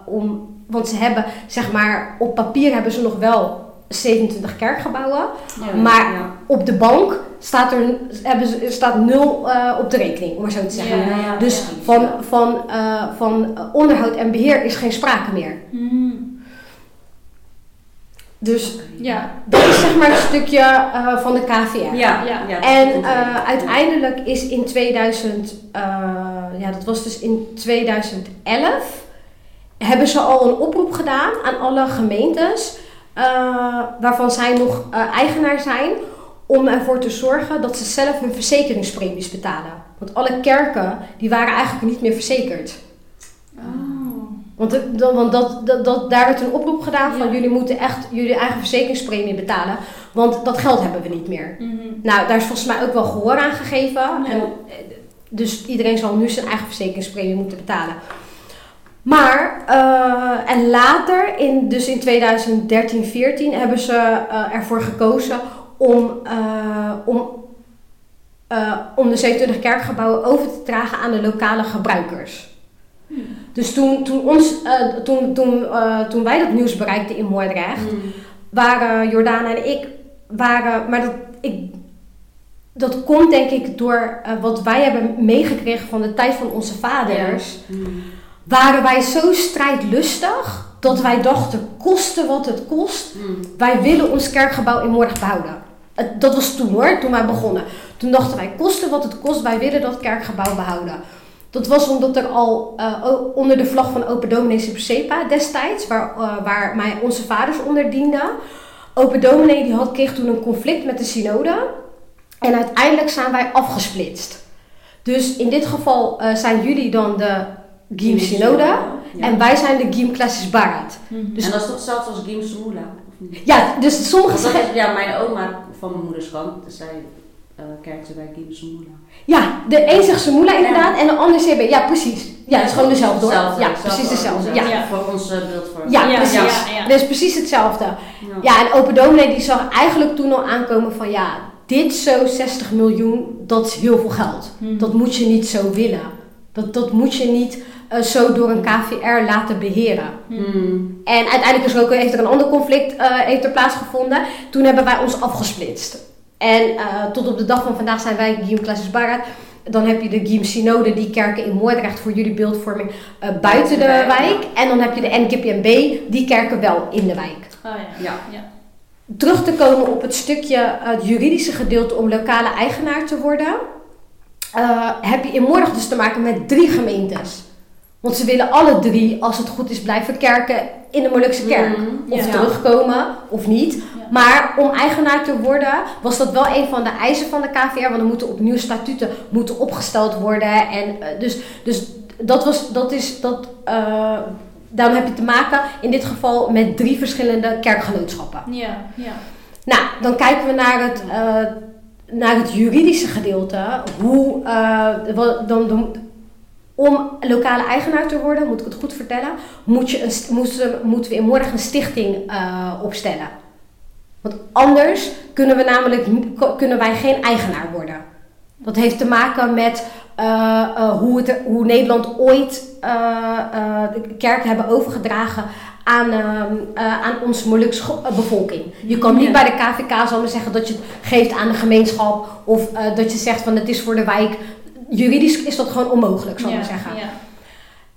om. Want ze hebben, zeg maar, op papier hebben ze nog wel 27 kerkgebouwen. Ja. Maar- Ja. Op de bank staat er hebben ze, staat nul eh, op de rekening, om maar zo te zeggen. Ja. ja, Dus van, ja. van, eh, van onderhoud en beheer is geen sprake meer. Hmm. Dus. Ja. Dat is zeg maar een stukje eh, van de KVR. Ja. Ja. ja. En eh, uiteindelijk is in 2000, eh, ja dat was dus in 2011, hebben ze al een oproep gedaan aan alle gemeentes eh, waarvan zij nog eh, eigenaar zijn, om ervoor te zorgen dat ze zelf hun verzekeringspremies betalen. Want alle kerken die waren eigenlijk niet meer verzekerd. Oh. Want, want dat, dat, dat, daar werd een oproep gedaan van Ja. jullie moeten echt jullie eigen verzekeringspremie betalen. Want dat geld hebben we niet meer. Mhm. Nou, daar is volgens mij ook wel gehoor aan gegeven. Ja. En, eh, dus iedereen zal nu zijn eigen verzekeringspremie moeten betalen. Maar, eh, en later, in, dus in 2013, 14, hebben ze eh, ervoor gekozen om, eh, om, om de 27 kerkgebouwen over te dragen aan de lokale gebruikers. Hmm. Dus toen, toen, ons, toen, toen, toen wij dat nieuws bereikten in Moordrecht, Mhm. waren Jordaan en ik, waren, maar dat, ik, dat komt denk ik door wat wij hebben meegekregen van de tijd van onze vaders. Mhm. Waren wij zo strijdlustig dat wij dachten, koste wat het kost, Mhm. wij willen ons kerkgebouw in Moordrecht behouden. Dat was toen hoor, toen wij begonnen. Toen dachten wij, kosten wat het kost, wij willen dat kerkgebouw behouden. Dat was omdat er al eh, onder de vlag van Open Dominees in Sepa destijds, waar, eh, waar mij, onze vaders onder dienden. Open Dominee die had, kreeg toen een conflict met de synode. En uiteindelijk zijn wij afgesplitst. Dus in dit geval eh, zijn jullie dan de Giem Synode. Ja. En wij zijn de Giem Classis Barat. Mhm. Dus- en dat is toch hetzelfde als Gim Sumula? Ja, dus sommige dat zeggen... is, ja, mijn oma van mijn moeders kant, zij eh kerkte bij Gim Sumula. Ja, de een zegt Semula inderdaad en de ander CB. Ja, precies. Ja, het is gewoon dezelfde hoor. Hetzelfde, Ja, hetzelfde precies dezelfde. Ja. Ja. Voor ons eh, beeldvorming. Ja, Ja, precies. ja, ja. Dus precies hetzelfde. Ja. Ja, en Open Dominee die zag eigenlijk toen al aankomen van ja, dit zo 60 miljoen, dat is heel veel geld. Mhm. Dat moet je niet zo willen. Dat, dat moet je niet eh, zo door een KVR laten beheren. Hmm. En uiteindelijk is er ook, heeft er een ander conflict eh, heeft er plaatsgevonden. Toen hebben wij ons afgesplitst. En eh, tot op de dag van vandaag zijn wij Guillaume Classes Barat. Dan heb je de Guillaume Synode, die kerken in Moordrecht voor jullie beeldvorming eh, buiten de wijk. En dan heb je de NGPNB, die kerken wel in de wijk. Oh ja. Ja. ja. Terug te komen op het stukje, het juridische gedeelte om lokale eigenaar te worden. eh, heb je in Moordrecht dus te maken met drie gemeentes. Want ze willen alle drie, als het goed is, blijven kerken in de Molukse kerk. Mhm. Of Ja. terugkomen, of niet. Maar om eigenaar te worden, was dat wel een van de eisen van de KVR. Want er moeten opnieuw statuten moeten opgesteld worden. En eh, dus, dus dat was, dat is, dat, eh, daarom heb je te maken in dit geval met drie verschillende kerkgenootschappen. Ja, ja. Nou, dan kijken we naar het, eh, naar het juridische gedeelte. Hoe, wat- dan, dan, om lokale eigenaar te worden, moet ik het goed vertellen, moet je een, moeten, moeten we in morgen een stichting eh, opstellen. Want anders kunnen, we namelijk, kunnen wij geen eigenaar worden. Dat heeft te maken met eh, eh, hoe, het, hoe Nederland ooit de kerken hebben overgedragen aan, ehm, eh, aan onze Molukse bevolking. Je kan niet Ja. bij de KVK zal maar zeggen dat je het geeft aan de gemeenschap of dat je zegt van het is voor de wijk. Juridisch is dat gewoon onmogelijk, zal ik ja, maar zeggen. Ja.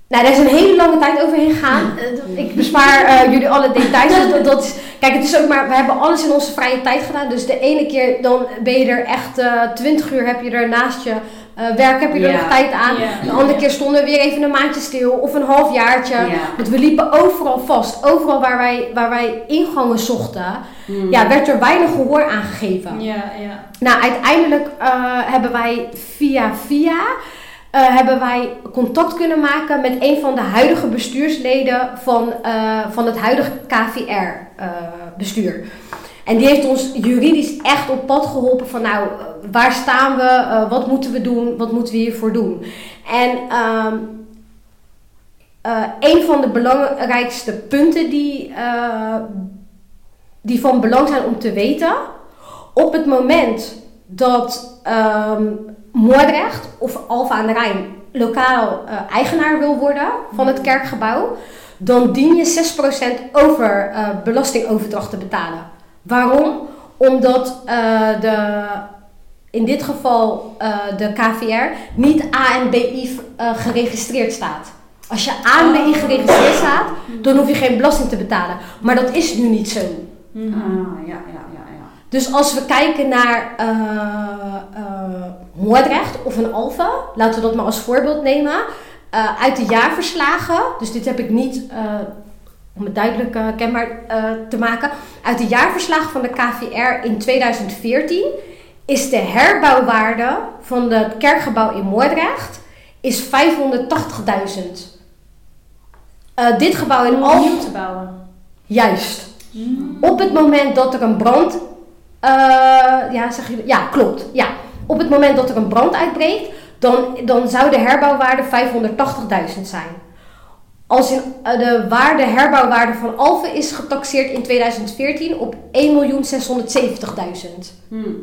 Nou, daar is een hele lange tijd overheen gegaan. Eh, Ik bespaar eh, jullie alle details. Dus dat, dat is, kijk, het is ook maar, we hebben alles in onze vrije tijd gedaan. Dus de ene keer dan ben je er echt eh 20 uur heb je er naast je eh, werk heb je er Ja. nog tijd aan. Ja. De andere keer stonden we weer even een maandje stil of een halfjaartje. Ja. Want we liepen overal vast. Overal waar wij, waar wij ingangen zochten, Hmm. ja, werd er weinig gehoor aangegeven. Ja, ja. Nou, uiteindelijk eh, hebben wij via via eh, hebben wij contact kunnen maken met een van de huidige bestuursleden van, van het huidige KVR-bestuur. En die heeft ons juridisch echt op pad geholpen van nou, waar staan we, eh, wat moeten we doen, wat moeten we hiervoor doen. En ehm, eh, een van de belangrijkste punten die, eh, die van belang zijn om te weten, op het moment dat ehm Moordrecht of Alfa aan de Rijn lokaal eigenaar wil worden van het kerkgebouw, dan dien je 6% over belastingoverdracht te betalen. Waarom? Omdat eh, de, in dit geval eh, de KVR niet A en BI eh, geregistreerd staat. Als je A en BI geregistreerd staat, dan hoef je geen belasting te betalen. Maar dat is nu niet zo. Mhm. Ah, ja, ja, ja, ja. Dus als we kijken naar eh eh, Moordrecht of een Alfa, laten we dat maar als voorbeeld nemen. eh, uit de jaarverslagen, dus dit heb ik niet eh, om het duidelijk eh, kenbaar eh, te maken. Uit de jaarverslagen van de KVR in 2014 is de herbouwwaarde van het kerkgebouw in Moordrecht is 580.000. Eh, dit gebouw in Om Alfa, opnieuw te bouwen. juist. Mhm. Op het moment dat er een brand. ja, zeg je. Ja, klopt. Ja. Op het moment dat er een brand uitbreekt, dan, dan zou de herbouwwaarde 580.000 zijn. Als in, eh, de waarde, herbouwwaarde van Alphen is getaxeerd in 2014 op 1.670.000. Hmm.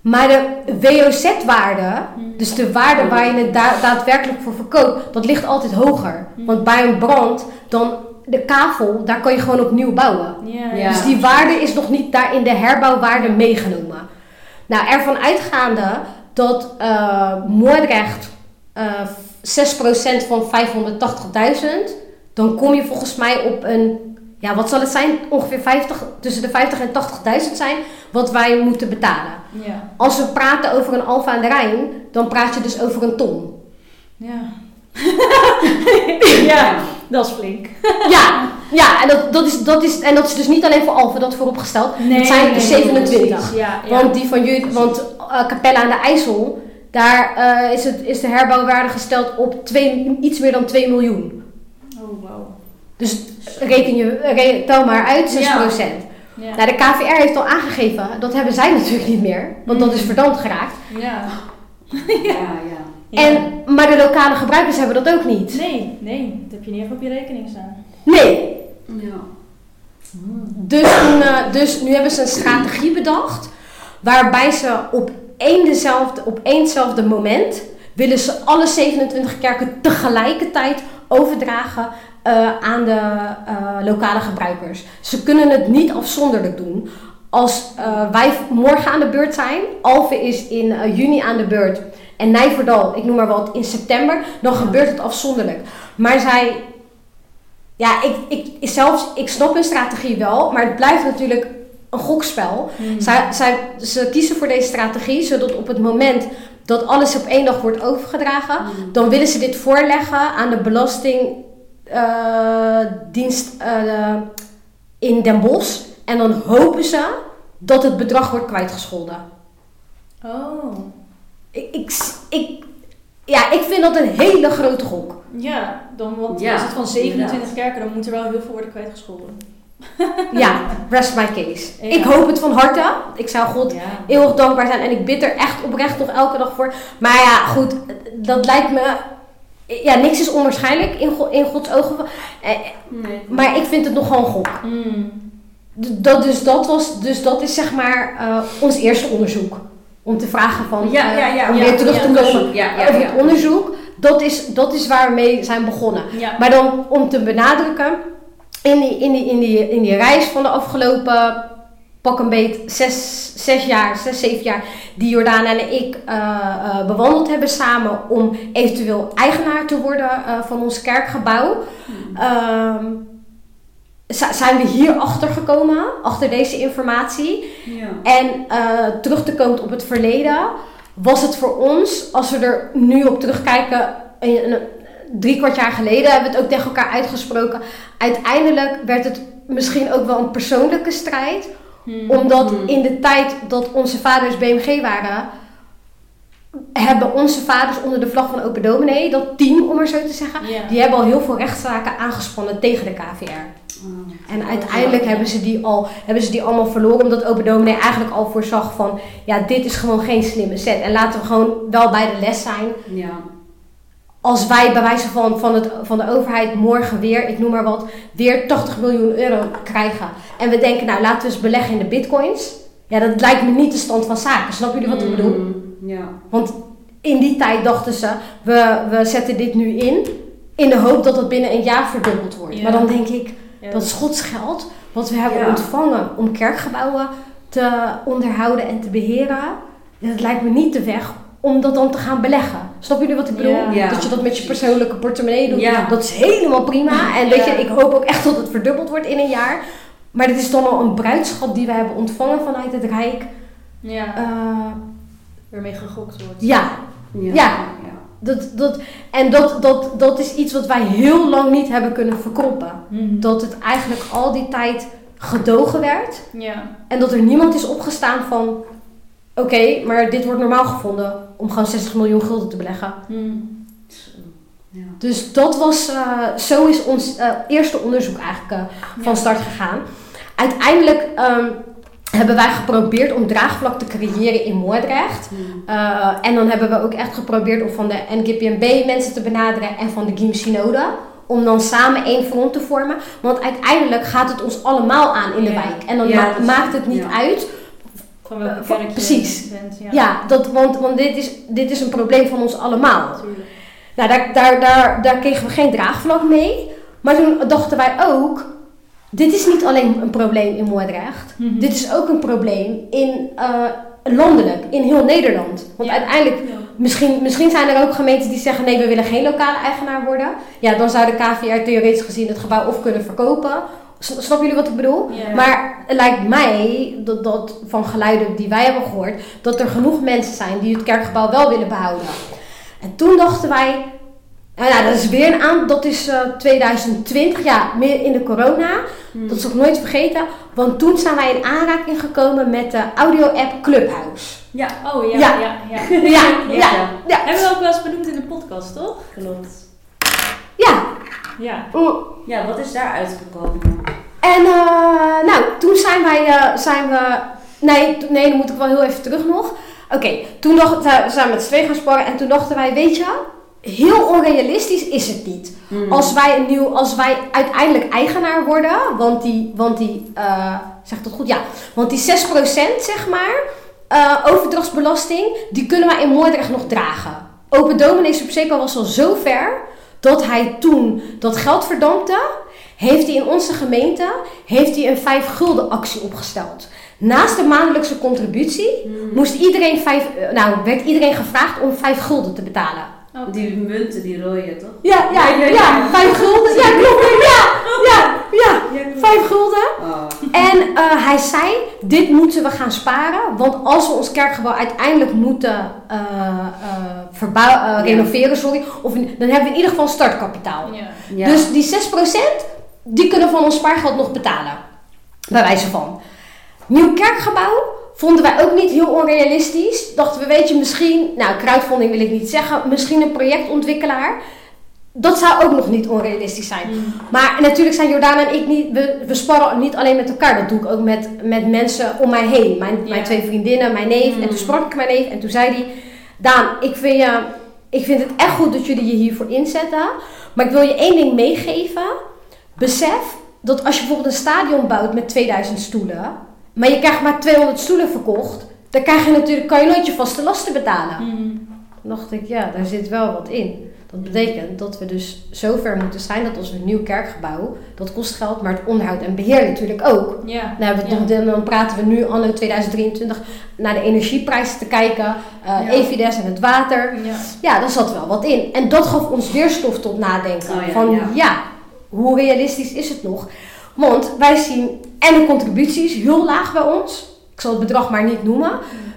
Maar de WOZ-waarde, Mhm. dus de waarde waar je het da- daadwerkelijk voor verkoopt, dat ligt altijd hoger. Mhm. Want bij een brand, dan de kavel, daar kan je gewoon opnieuw bouwen. Ja. Dus die waarde is nog niet daar in de herbouwwaarde meegenomen. Nou, ervan uitgaande dat eh Moordrecht eh 6% van 580.000, dan kom je volgens mij op een ja, wat zal het zijn? Ongeveer 50, tussen de 50 en 80.000 zijn wat wij moeten betalen. Ja. Als we praten over een Alfa aan de Rijn, dan praat je dus over een ton. Ja. ja, dat is flink. Ja, ja en, dat, dat is, dat is, en dat is dus niet alleen voor Alfa, dat vooropgesteld. het zijn er 27. precies. Ja, ja. Want die van jullie, want uh, Capella aan de IJssel, daar eh, is, het, is de herbouwwaarde gesteld op twee, iets meer dan 2 miljoen. Oh, wow. Dus reken je, re- tel maar uit, 6%. Ja. Ja. Nou, de KVR heeft al aangegeven, dat hebben zij natuurlijk niet meer, want dat is verdampt geraakt. ja. Ja, ja. En, maar de lokale gebruikers hebben dat ook niet. Nee, nee, dat heb je niet even op je rekening staan. Nee. Ja. Dus, toen, eh, dus nu hebben ze een strategie bedacht, waarbij ze op één, dezelfde, op éénzelfde moment willen ze alle 27 kerken tegelijkertijd overdragen eh, aan de eh, lokale gebruikers. Ze kunnen het niet afzonderlijk doen. Als eh, wij morgen aan de beurt zijn, Alphen is in juni aan de beurt en Nijverdal, ik noem maar wat, in september, dan gebeurt het afzonderlijk. Maar zij, ja, ik, ik, zelfs, ik snap hun strategie wel, maar het blijft natuurlijk een gokspel. Hmm. Zij, zij, ze kiezen voor deze strategie, zodat op het moment dat alles op één dag wordt overgedragen, dan willen ze dit voorleggen aan de Belastingdienst eh, in Den Bosch. En dan hopen ze dat het bedrag wordt kwijtgescholden. Oh. Ik, ik, ik, ja, ik vind dat een hele grote gok. Ja, dan, want Ja, als het van 27 inderdaad. kerken, dan moet er wel heel veel worden kwijtgescholden. Ja, rest my case. Ja. Ik hoop het van harte. Ik zou God Ja. eeuwig dankbaar zijn. En ik bid er echt oprecht nog elke dag voor. Maar ja, goed, dat lijkt me... Ja, niks is onwaarschijnlijk in, God, in Gods ogen. Eh, Nee. Maar ik vind het nogal een gok. Hmm. D- Dat, dus, dat was, dus dat is zeg maar eh, ons eerste onderzoek. Om te vragen van... Ja, eh, ja, ja. om weer terug te komen. Ja, ja, over ja. het onderzoek. Dat is, dat is waar we mee zijn begonnen. Ja. Maar dan om te benadrukken, in die, in die, in die, in die reis van de afgelopen pak een beet zes, zes jaar, zes, zeven jaar, die Jordaan en ik eh, eh, bewandeld hebben samen om eventueel eigenaar te worden eh, van ons kerkgebouw. Ehm, zi- zijn we hier achter gekomen, achter deze informatie. Ja. En terug te komen op het verleden, was het voor ons, als we er nu op terugkijken, een, een- drie kwart jaar geleden hebben we het ook tegen elkaar uitgesproken. Uiteindelijk werd het misschien ook wel een persoonlijke strijd, Hmm. omdat Hmm. in de tijd dat onze vaders BMG waren, hebben onze vaders onder de vlag van Open Dominee, dat team om maar zo te zeggen, die hebben al heel veel rechtszaken aangespannen tegen de KVR. Oh. En uiteindelijk hebben ze, die al, hebben ze die allemaal verloren, omdat Open Dominee eigenlijk al voorzag van, ja, dit is gewoon geen slimme set. En laten we gewoon wel bij de les zijn. Ja. Als wij bij wijze van, van, het, van de overheid morgen weer, ik noem maar wat, weer 80 miljoen euro krijgen. En we denken, nou laten we eens beleggen in de bitcoins. Ja, dat lijkt me niet de stand van zaken. Snap jullie wat ik bedoel? Mm, Ja. Want in die tijd dachten ze, we, we zetten dit nu in, in de hoop dat het binnen een jaar verdubbeld wordt. Ja. Maar dan denk ik, Ja. dat is Gods geld wat we hebben Ja. ontvangen om kerkgebouwen te onderhouden en te beheren. Dat lijkt me niet de weg om dat dan te gaan beleggen. Snap jullie wat ik bedoel? Ja. Dat je dat met je persoonlijke portemonnee doet. Ja. Dat is helemaal prima. En weet je, ik hoop ook echt dat het verdubbeld wordt in een jaar. Maar dit is dan al een bruidschap die we hebben ontvangen vanuit het Rijk. Ja, Eh, waarmee gegokt wordt. ja, Ja. Ja. dat, dat, en dat, dat, dat is iets wat wij heel lang niet hebben kunnen verkroppen. Hmm. Dat het eigenlijk al die tijd gedogen werd. Ja. En dat er niemand is opgestaan van... Oké, maar dit wordt normaal gevonden om gewoon 60 miljoen gulden te beleggen. Hmm. Ja. Dus dat was... eh, zo is ons eh, eerste onderzoek eigenlijk eh, van Ja. start gegaan. Uiteindelijk ehm, hebben wij geprobeerd om draagvlak te creëren in Moordrecht. Mm. Eh, en dan hebben we ook echt geprobeerd om van de NGPNB mensen te benaderen en van de GIM Synode. Om dan samen één front te vormen. Want uiteindelijk gaat het ons allemaal aan in de Ja. wijk. En dan ma- maakt het niet ja. uit. Van welke Eh, van- kerk je precies. bent. Ja, Ja, dat, want, want dit, is, dit is een probleem van ons allemaal. natuurlijk. Nou, daar, daar, daar, daar kregen we geen draagvlak mee. Maar toen dachten wij ook... Dit is niet alleen een probleem in Moordrecht. Mhm. Dit is ook een probleem in, eh, landelijk, in heel Nederland. Want Ja. uiteindelijk Ja. Misschien, misschien zijn er ook gemeenten die zeggen nee, we willen geen lokale eigenaar worden. Ja, dan zou de KVR theoretisch gezien het gebouw of kunnen verkopen S- Snappen jullie wat ik bedoel? Maar het lijkt mij, dat, dat van geluiden die wij hebben gehoord, dat er genoeg mensen zijn die het kerkgebouw wel willen behouden. En toen dachten wij, nou ja, dat is weer een aan, dat is eh, 2020, ja, meer in de corona. Hmm. Dat zal ik nooit vergeten, want toen zijn wij in aanraking gekomen met de audio-app Clubhouse. Ja, Oh ja, Ja. ja, ja. Ja, ja, ja. ja. Hebben we ook wel eens benoemd in de podcast, toch? klopt. Ja. Ja. Ja, wat is daar uitgekomen? En eh, nou, toen zijn wij, eh, zijn we, nee, nee, dan moet ik wel heel even terug nog. Oké, toen dacht, zijn we met z'n tweeën gaan sparren en toen dachten wij, weet je, heel onrealistisch is het niet. Hmm. Als wij een nieuw, als wij uiteindelijk eigenaar worden, want die, want die, eh zeg dat goed? Ja, want die 6% zeg maar, eh, overdrachtsbelasting, die kunnen wij in Moordrecht nog dragen. Open Dominee was al zo ver dat hij toen dat geld verdampte, heeft hij in onze gemeente heeft hij een 5 gulden actie opgesteld. Naast de maandelijkse contributie Hmm. moest iedereen vijf, eh, nou, werd iedereen gevraagd om 5 gulden te betalen. Oké. Die munten, die rode, toch? Ja, ja, Ja, ja, ja, ja. vijf gulden. Ja, klopt. Ja, ja, vijf gulden. Oh. En eh, hij zei, dit moeten we gaan sparen. Want als we ons kerkgebouw uiteindelijk moeten eh, eh, verbouw- eh, Ja. renoveren, sorry. Of, dan hebben we in ieder geval startkapitaal. Ja. Ja. Dus die 6% die kunnen we van ons spaargeld nog betalen. Bij wijze van. Nieuw kerkgebouw vonden wij ook niet heel onrealistisch. Dachten we, weet je, misschien, nou, crowdfunding wil ik niet zeggen, misschien een projectontwikkelaar. Dat zou ook nog niet onrealistisch zijn. Mm. Maar natuurlijk zijn Jordaan en ik niet, we, we sparren niet alleen met elkaar. Dat doe ik ook met, met mensen om mij heen. Mijn, mijn twee vriendinnen, mijn neef. En Mm. toen sprak ik mijn neef en toen zei hij... Daan, ik vind, je, ik vind het echt goed dat jullie je hiervoor inzetten. Maar ik wil je één ding meegeven. Besef dat als je bijvoorbeeld een stadion bouwt met 2000 stoelen... maar je krijgt maar 200 stoelen verkocht... dan krijg je natuurlijk, kan je nooit je vaste lasten betalen. Mm. Toen dacht ik, ja, daar zit wel wat in. Dat betekent dat we dus zover moeten zijn dat als we een nieuw kerkgebouw, dat kost geld, maar het onderhoud en beheer natuurlijk ook. Ja. Nou, Ja. nog- dan praten we nu anno 2023 naar de energieprijzen te kijken, eh Ja. Evides en het water. Ja. Ja, daar zat wel wat in. En dat gaf ons weer stof tot nadenken. Oh ja, van ja, hoe realistisch is het nog? Want wij zien en de contributies heel laag bij ons. Ik zal het bedrag maar niet noemen.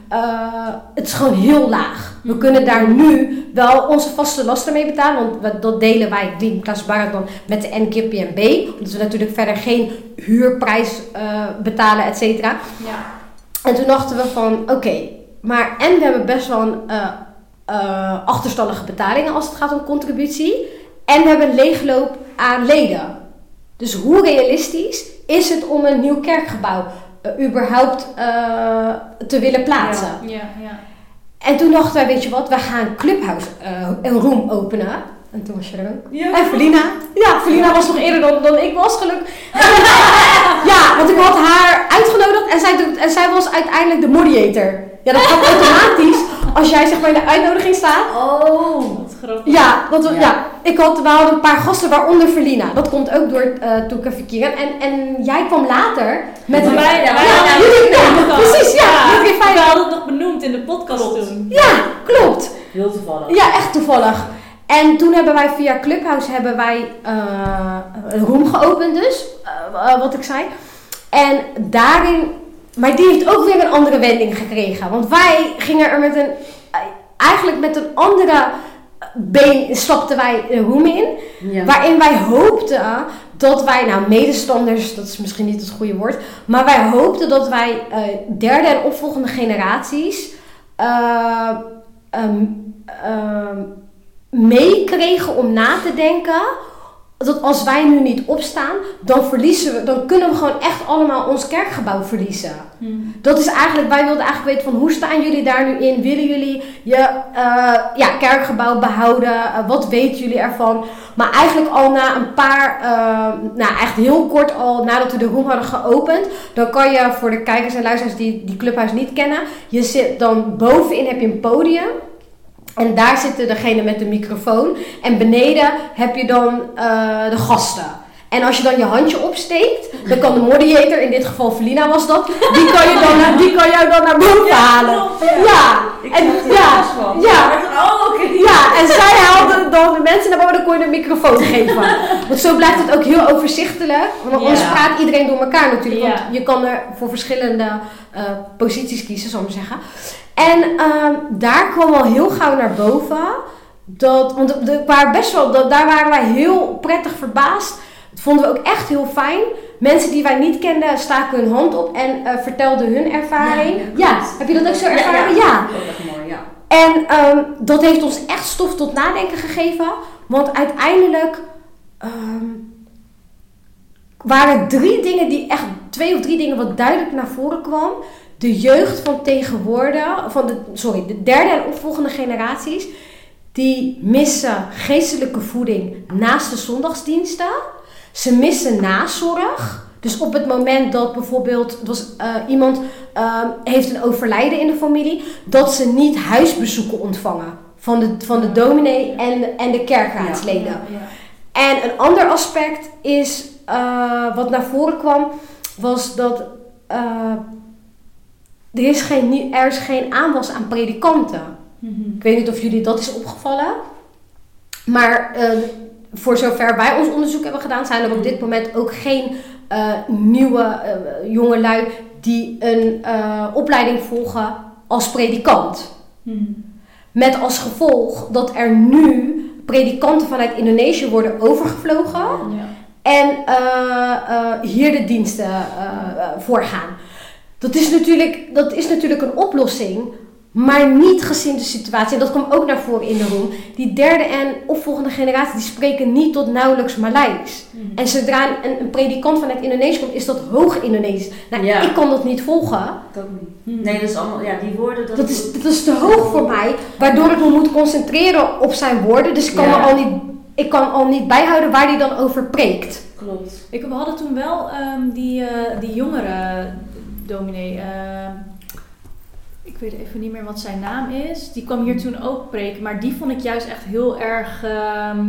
Eh, het is gewoon heel laag. We kunnen daar nu wel onze vaste lasten mee betalen. Want we, dat delen wij, die Barret dan, met de NKPNB. Omdat we natuurlijk verder geen huurprijs eh, betalen, et cetera. Ja. En toen dachten we van, oké, maar en we hebben best wel een eh, achterstallige betalingen als het gaat om contributie. En we hebben een leegloop aan leden. Dus hoe realistisch is het om een nieuw kerkgebouw eh, überhaupt eh, te willen plaatsen? Ja. Ja. En toen dachten wij, weet je wat, wij gaan Clubhouse eh, een room openen. En toen was je er ook. Ja. En Felina. Ja, Felina was nog eerder dan, dan ik was, gelukkig. ja, want ik had haar uitgenodigd en zij, doet, en zij was uiteindelijk de moderator. Ja, dat gaat automatisch als jij zeg maar in de uitnodiging staat. Oh. Ja, dat, ja. Ja. ik had, we hadden een paar gasten, waaronder Verlina. Dat komt ook door uh, Toeka Verkeren. En, en jij kwam later met een... Wij, Ja, ja, jullie- precies, ja, We hadden het nog benoemd in de podcast Klopt. toen. Ja, klopt. Heel toevallig. Ja, echt toevallig. En toen hebben wij via Clubhouse hebben wij eh, een room geopend dus, eh, eh, wat ik zei. En daarin, maar die heeft ook weer een andere wending gekregen. Want wij gingen er met een, eh, eigenlijk met een andere been stapten wij een room in. Ja. Waarin wij hoopten dat wij, nou medestanders, dat is misschien niet het goede woord. Maar wij hoopten dat wij eh, derde en opvolgende generaties ehm, ehm, meekregen om na te denken. Dat als wij nu niet opstaan, dan verliezen we, dan kunnen we gewoon echt allemaal ons kerkgebouw verliezen. Hm. Dat is eigenlijk, wij wilden eigenlijk weten van hoe staan jullie daar nu in? Willen jullie je eh, ja, kerkgebouw behouden? Eh, wat weten jullie ervan? Maar eigenlijk al na een paar, eh, nou echt heel kort al nadat we de room hadden geopend, dan kan je voor de kijkers en luisteraars die die clubhuis niet kennen, je zit dan bovenin heb je een podium. En daar zitten degene met de microfoon. En beneden heb je dan eh, de gasten. En als je dan je handje opsteekt, dan kan de moderator, in dit geval Felina was dat, die kan, je dan, die kan jou dan naar boven halen. Ja, en, ja, ja, Oh, oké. ja, en zij haalde dan de mensen naar boven, dan kon je een microfoon geven. Want zo blijft het ook heel overzichtelijk. Want anders Ja. praat iedereen door elkaar natuurlijk. Want Ja. je kan er voor verschillende eh, posities kiezen, zal ik maar zeggen. En ehm, daar kwam al heel gauw naar boven. Dat, want er waren best wel, dat, daar waren wij heel prettig verbaasd. Dat vonden we ook echt heel fijn. Mensen die wij niet kenden staken hun hand op en eh, vertelden hun ervaring. Ja, heb je dat ook zo Ja, ja. ervaren? ja. Ook echt mooi, ja. En ehm, dat heeft ons echt stof tot nadenken gegeven. Want uiteindelijk ehm, waren drie dingen die echt, twee of drie dingen wat duidelijk naar voren kwam. De jeugd van tegenwoordig, van de, sorry, de derde en opvolgende generaties, die missen geestelijke voeding naast de zondagsdiensten. Ze missen nazorg. Dus op het moment dat bijvoorbeeld was, eh, iemand ehm, heeft een overlijden in de familie, dat ze niet huisbezoeken ontvangen van de, van de dominee en, en de kerkraadsleden. Ja. En een ander aspect is, eh, wat naar voren kwam, was dat eh, er, is geen, er is geen aanwas aan predikanten. Mhm. Ik weet niet of jullie dat is opgevallen. Maar eh, voor zover wij ons onderzoek hebben gedaan, zijn er op dit moment ook geen eh, nieuwe eh, jongelui die een eh, opleiding volgen als predikant. Mhm. Met als gevolg dat er nu predikanten vanuit Indonesië worden overgevlogen Ja. en hier de diensten eh, eh, voorgaan. Dat is, natuurlijk, dat is natuurlijk een oplossing, maar niet gezien de situatie. En dat kwam ook naar voren in de room. Die derde en opvolgende generatie die spreken niet tot nauwelijks Maleis. Mhm. En zodra een, een predikant vanuit Indonesië komt, is dat hoog Indonesisch. Nou, Ja. ik kan dat niet volgen. Dat niet. Nee, dat is allemaal, ja, die woorden. Dat, Dat is, dat is te hoog voor mij, waardoor ik me moet concentreren op zijn woorden. Dus ik kan, Ja. me al niet, ik kan al niet bijhouden waar hij dan over preekt. Klopt. Ik, we hadden toen wel ehm, die, eh, die jongere dominee. ehm, ik weet even niet meer wat zijn naam is. Die kwam hier toen ook preken. Maar die vond ik juist echt heel erg. ehm,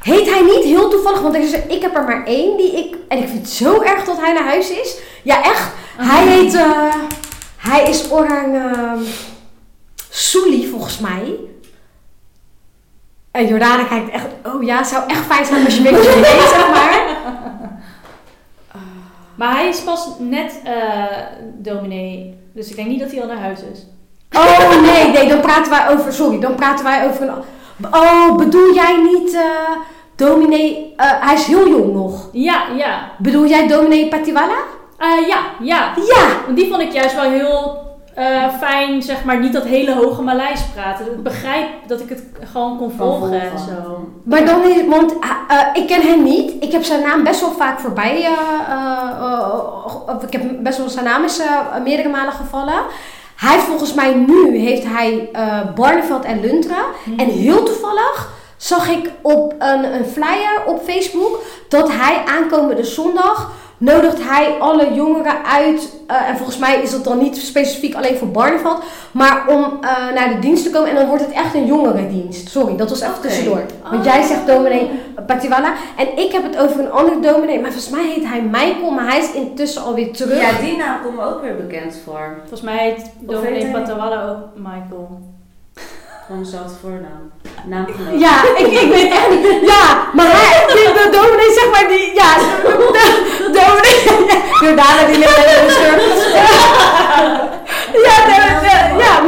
Heet hij niet heel toevallig, want is ik heb er maar één die ik. En ik vind het zo erg dat hij naar huis is. Ja, echt. Hij heet. eh, hij is orang. ehm Soeli, volgens mij. En Jordana kijkt echt. Oh ja, het zou echt fijn zijn als je weet wat je weet, zeg maar. Maar hij is pas net eh, dominee. Dus ik denk niet dat hij al naar huis is. Oh nee, nee, dan praten wij over. Sorry, dan praten wij over een. Oh, bedoel jij niet. eh dominee. eh, hij is heel jong nog. Ja, ja. Bedoel jij dominee Patiwala? Ja, ja. Ja, die vond ik juist wel heel eh, fijn, zeg maar, niet dat hele hoge Maleis praten. Ik begrijp dat ik het gewoon kon volgen en zo. Maar dan is, want eh, eh, ik ken hem niet. Ik heb zijn naam best wel vaak voorbij. eh, eh, eh, of ik heb best wel zijn naam is eh, meerdere malen gevallen. Hij heeft volgens mij nu heeft hij eh Barneveld en Luntra. En heel toevallig zag ik op een, een flyer op Facebook dat hij aankomende zondag nodigt hij alle jongeren uit. eh, en volgens mij is dat dan niet specifiek alleen voor Barneveld, maar om eh, naar de dienst te komen. En dan wordt het echt een jongerendienst. Sorry, dat was even Oké. tussendoor. Want Oh. jij zegt dominee Patiwala. En ik heb het over een andere dominee. Maar volgens mij heet hij Michael, maar hij is intussen alweer terug. Ja, die naam komt me ook weer bekend voor. Volgens mij heet dominee Patawala ook Michael. Gewoon dezelfde voornaam. Naamgenoot. Ja, ik, ik weet echt niet. Ja, maar hij, de, de dominee, zeg maar, die, ja, de, de, dominee, Jordana die ligt in de schurft. Ja, de, de- ja,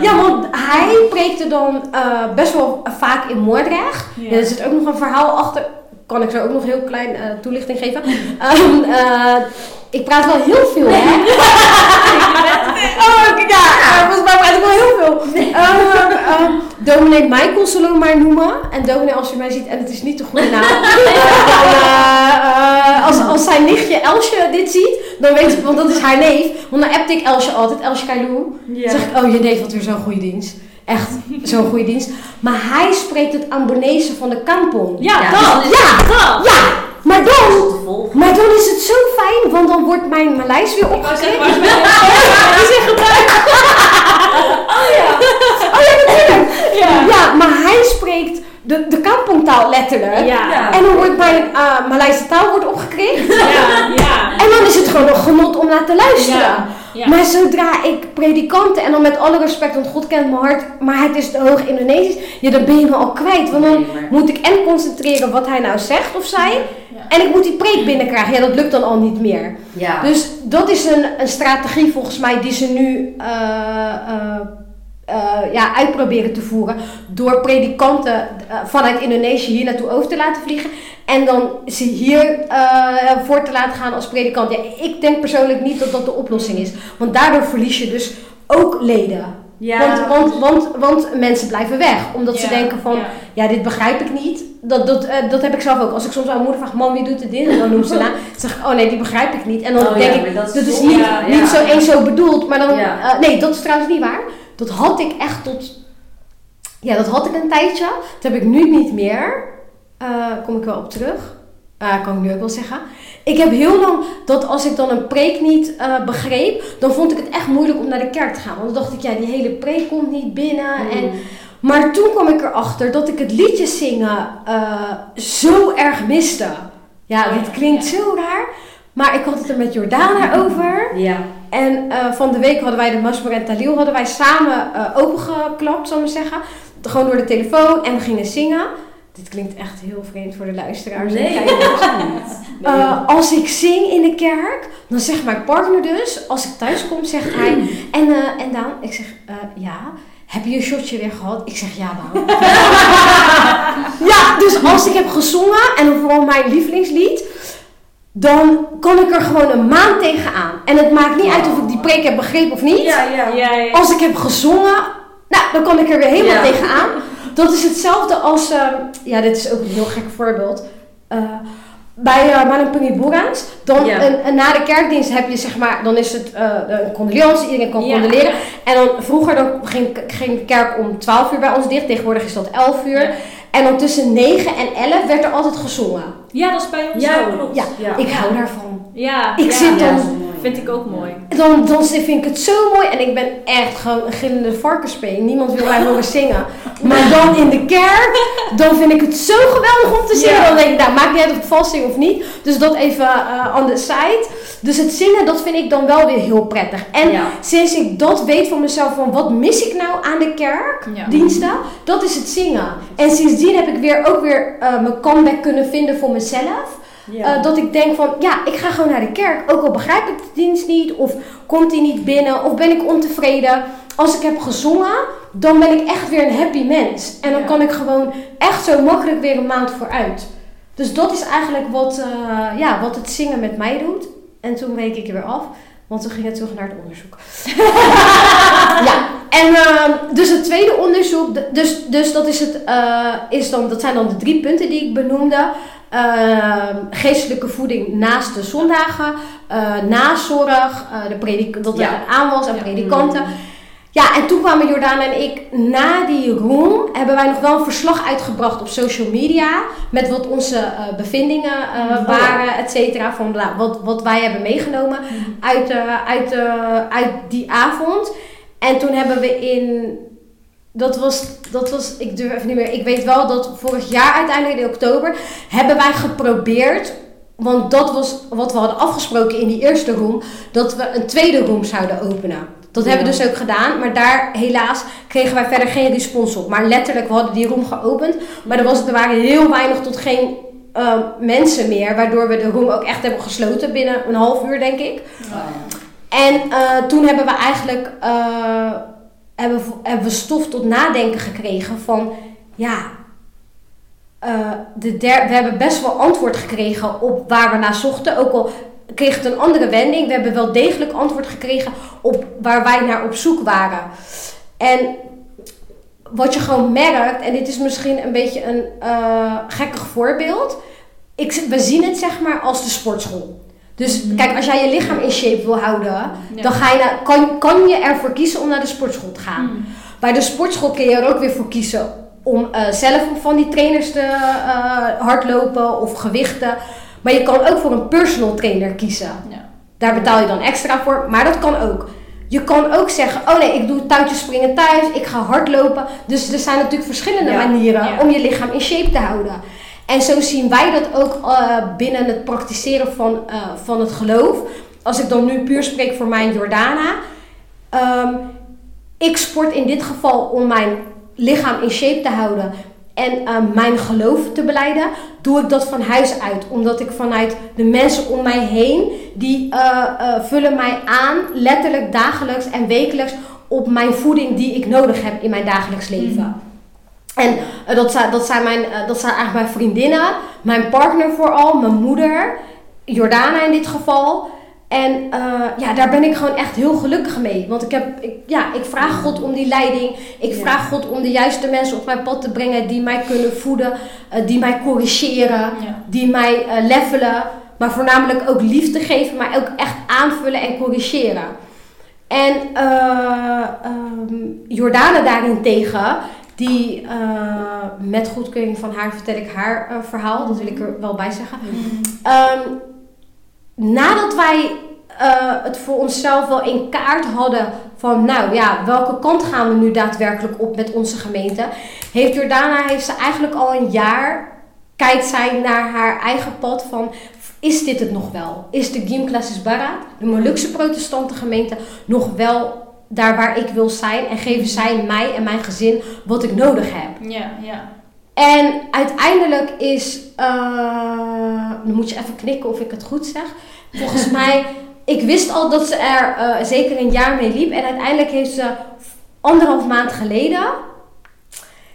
ja, want hij preekte dan eh, best wel vaak in Moordrecht. Ja. Er zit ook nog een verhaal achter. Kan ik zo ook nog heel klein eh, toelichting geven? Ehm, eh, ik praat wel heel veel, hè? oh, ik- ja, volgens mij praat ik wel heel veel. Ehm, ehm, dominee Michael zullen we maar noemen. En dominee, als je mij ziet, en het is niet de goede naam. eh, als, als zijn nichtje Elsje dit ziet, dan weet ik, want dat is haar neef. Want dan appte ik Elsje altijd, Elsje Kailou. Ja. Dan zeg ik, oh je neef had weer zo'n goede dienst. Echt, zo'n goede dienst. Maar hij spreekt het Ambonese van de kampong. Ja, Ja, dat! dus dan is- Ja, dat! ja, maar dan, maar dan is het zo fijn, want dan wordt mijn Maleis weer opgekrikt. zeggen, waar is mijn- die is gebruikt. Oh ja, natuurlijk. Ja. Ja, maar hij spreekt de, de kampongtaal letterlijk. Ja. Ja. En dan wordt mijn uh, Maleise taal wordt opgekrikt. Ja, ja. En dan is het gewoon een genot om naar te luisteren. Ja. Maar zodra ik predikanten, en dan met alle respect, want God kent mijn hart, maar het is te hoog Indonesisch, ja, dan ben je me al kwijt. Want dan moet ik en concentreren wat hij nou zegt of zij, en ik moet die preek binnenkrijgen. Ja, dat lukt dan al niet meer. Ja. Dus dat is een, een strategie volgens mij die ze nu eh, eh, eh, ja, uitproberen te voeren. Door predikanten eh, vanuit Indonesië hier naartoe over te laten vliegen. En dan ze hier eh, voor te laten gaan als predikant. Ja, ik denk persoonlijk niet dat dat de oplossing is. Want daardoor verlies je dus ook leden. ja. Want, want, want, want mensen blijven weg. Omdat ze denken van, ja. ja, dit begrijp ik niet. Dat, dat, dat heb ik zelf ook. Als ik soms aan mijn moeder vraag, mam, wie doet dit? En dan noemt ze na. Dan zeg ik, oh nee, die begrijp ik niet. En dan Oh denk ik, dat is dat is toch- niet, niet zo eens zo bedoeld. Maar dan, nee, dat is trouwens niet waar. Dat had ik echt tot, ja, dat had ik een tijdje. Dat heb ik nu niet meer. Eh kom ik wel op terug. Kan ik nu ook wel zeggen. Ik heb heel lang dat als ik dan een preek niet eh, begreep, dan vond ik het echt moeilijk om naar de kerk te gaan. Want dan dacht ik, ja, die hele preek komt niet binnen. En Mm. maar toen kwam ik erachter dat ik het liedje zingen eh, zo erg miste. Ja, dit klinkt zo raar. Maar ik had het er met Jordana over. Ja. En eh, van de week hadden wij de Masmer en Talil hadden wij samen eh, opengeklapt, zal ik maar zeggen. Gewoon door de telefoon en we gingen zingen. Dit klinkt echt heel vreemd voor de luisteraars. en Nee. Eh, als ik zing in de kerk, dan zegt mijn partner dus, als ik thuis kom, zegt hij, en, eh, en Daan, ik zeg, ja, heb je een shotje weer gehad? Ik zeg, ja Daan. ja, dus als ik heb gezongen, en dan vooral mijn lievelingslied, dan kan ik er gewoon een maand tegenaan. En het maakt niet uit of ik die preek heb begrepen of niet. Ja, ja. Ja, ja. Als ik heb gezongen, nou, dan kan ik er weer helemaal tegenaan. Dat is hetzelfde als, ehm, ja, dit is ook een heel gek voorbeeld. Eh, bij uh, Manapuni Boerans, dan Ja. een, een- na de kerkdienst heb je zeg maar, dan is het eh, een condolence, iedereen kan Ja. condoleren. En dan vroeger dan ging, ging de kerk om 12 uur bij ons dicht, tegenwoordig is dat 11 uur. Ja. En dan tussen 9 en 11 werd er altijd gezongen. Ja, dat is bij ons Ja, zo. klopt. Ja, Ja. ik hou daarvan. Ja, Ik ja. zit dan-. Vind ik ook mooi. Dan, dan vind ik het zo mooi en ik ben echt gewoon een gillende varkenspeen. Niemand wil mij horen zingen. Maar dan in de kerk, dan vind ik het zo geweldig om te zingen. Ja. Dan denk ik, nou maakt niet uit of ik vals zing of niet. Dus dat even uh, on the side. Dus het zingen, dat vind ik dan wel weer heel prettig. En Ja. sinds ik dat weet van mezelf, van wat mis ik nou aan de kerk, Ja. diensten, dat is het zingen. En sindsdien heb ik weer ook weer uh, mijn comeback kunnen vinden voor mezelf. Ja. Uh, dat ik denk van, ja, ik ga gewoon naar de kerk. Ook al begrijp ik de dienst niet, of komt die niet binnen, of ben ik ontevreden. Als ik heb gezongen, dan ben ik echt weer een happy mens. En dan Ja. kan ik gewoon echt zo makkelijk weer een maand vooruit. Dus dat is eigenlijk wat, uh, ja, wat het zingen met mij doet. En toen week ik er weer af, want toen ging het terug naar het onderzoek. ja, en uh, dus het tweede onderzoek, dus, dus dat is het, uh, is dan, dat zijn dan de drie punten die ik benoemde. Uh, geestelijke voeding naast de zondagen, uh, nazorg, uh, de predik dat er Ja. aan was en Ja. predikanten. Ja, en toen kwamen Jordaan en ik na die room, hebben wij nog wel een verslag uitgebracht op social media. Met wat onze uh, bevindingen uh, Oh, waren, et cetera. Van wat, wat wij hebben meegenomen uit, uh, uit, uit die avond. En toen hebben we in dat was, dat was, ik durf even niet meer. Ik weet wel dat vorig jaar uiteindelijk in oktober hebben wij geprobeerd. Want dat was wat we hadden afgesproken in die eerste room. Dat we een tweede room zouden openen. Dat Ja. hebben we dus ook gedaan. Maar daar helaas kregen wij verder geen respons op. Maar letterlijk, we hadden die room geopend. Maar er, was, er waren heel weinig tot geen uh, mensen meer. Waardoor we de room ook echt hebben gesloten binnen een half uur denk ik. En uh, toen hebben we eigenlijk... Uh, hebben hebben we stof tot nadenken gekregen van ja, uh, de der, we hebben best wel antwoord gekregen op waar we naar zochten. Ook al kreeg het een andere wending, we hebben wel degelijk antwoord gekregen op waar wij naar op zoek waren. En wat je gewoon merkt, en dit is misschien een beetje een uh, gekkig voorbeeld. Ik, we zien het zeg maar als de sportschool. Dus mm. kijk, als jij je lichaam in shape wil houden, ja. dan ga je naar, kan, kan je ervoor kiezen om naar de sportschool te gaan. Mm. Bij de sportschool kun je er ook weer voor kiezen om uh, zelf van die trainers te uh, hardlopen of gewichten. Maar je kan ook voor een personal trainer kiezen. Ja. Daar betaal je dan extra voor, maar dat kan ook. Je kan ook zeggen, oh nee, ik doe touwtjes springen thuis, ik ga hardlopen. Dus er zijn natuurlijk verschillende Ja, manieren ja. om je lichaam in shape te houden. En zo zien wij dat ook eh, binnen het praktiseren van, eh, van het geloof. Als ik dan nu puur spreek voor mijn Jordana. Ehm, ik sport in dit geval om mijn lichaam in shape te houden en eh, mijn geloof te beleiden, doe ik dat van huis uit. Omdat ik vanuit de mensen om mij heen, die eh, eh, vullen mij aan, letterlijk dagelijks en wekelijks, op mijn voeding die ik nodig heb in mijn dagelijks leven. En eh, dat, zijn, dat, zijn mijn, dat zijn eigenlijk mijn vriendinnen, mijn partner vooral, mijn moeder, Jordana in dit geval. En eh, ja, daar ben ik gewoon echt heel gelukkig mee. Want ik, heb, ik, ja, ik vraag God om die leiding. Ik Ja. vraag God om de juiste mensen op mijn pad te brengen die mij kunnen voeden, eh, die mij corrigeren, Ja. die mij eh, levelen. Maar voornamelijk ook liefde geven, maar ook echt aanvullen en corrigeren. En ehm, Jordana daarentegen, die met goedkeuring van haar vertel ik haar verhaal, dat wil ik er wel bij zeggen. Ehm, nadat wij eh, het voor onszelf wel in kaart hadden van, nou ja, welke kant gaan we nu daadwerkelijk op met onze gemeente, heeft Jordana heeft ze eigenlijk al een jaar kijkt zij naar haar eigen pad van, is dit het nog wel? Is de Gymclasses Barat, de Molukse protestante gemeente, nog wel daar waar ik wil zijn en geven zij mij en mijn gezin wat ik nodig heb? Ja, ja. En uiteindelijk is, eh, dan moet je even knikken of ik het goed zeg. Volgens mij, ik wist al dat ze er eh, zeker een jaar mee liep. En uiteindelijk heeft ze anderhalf maand geleden,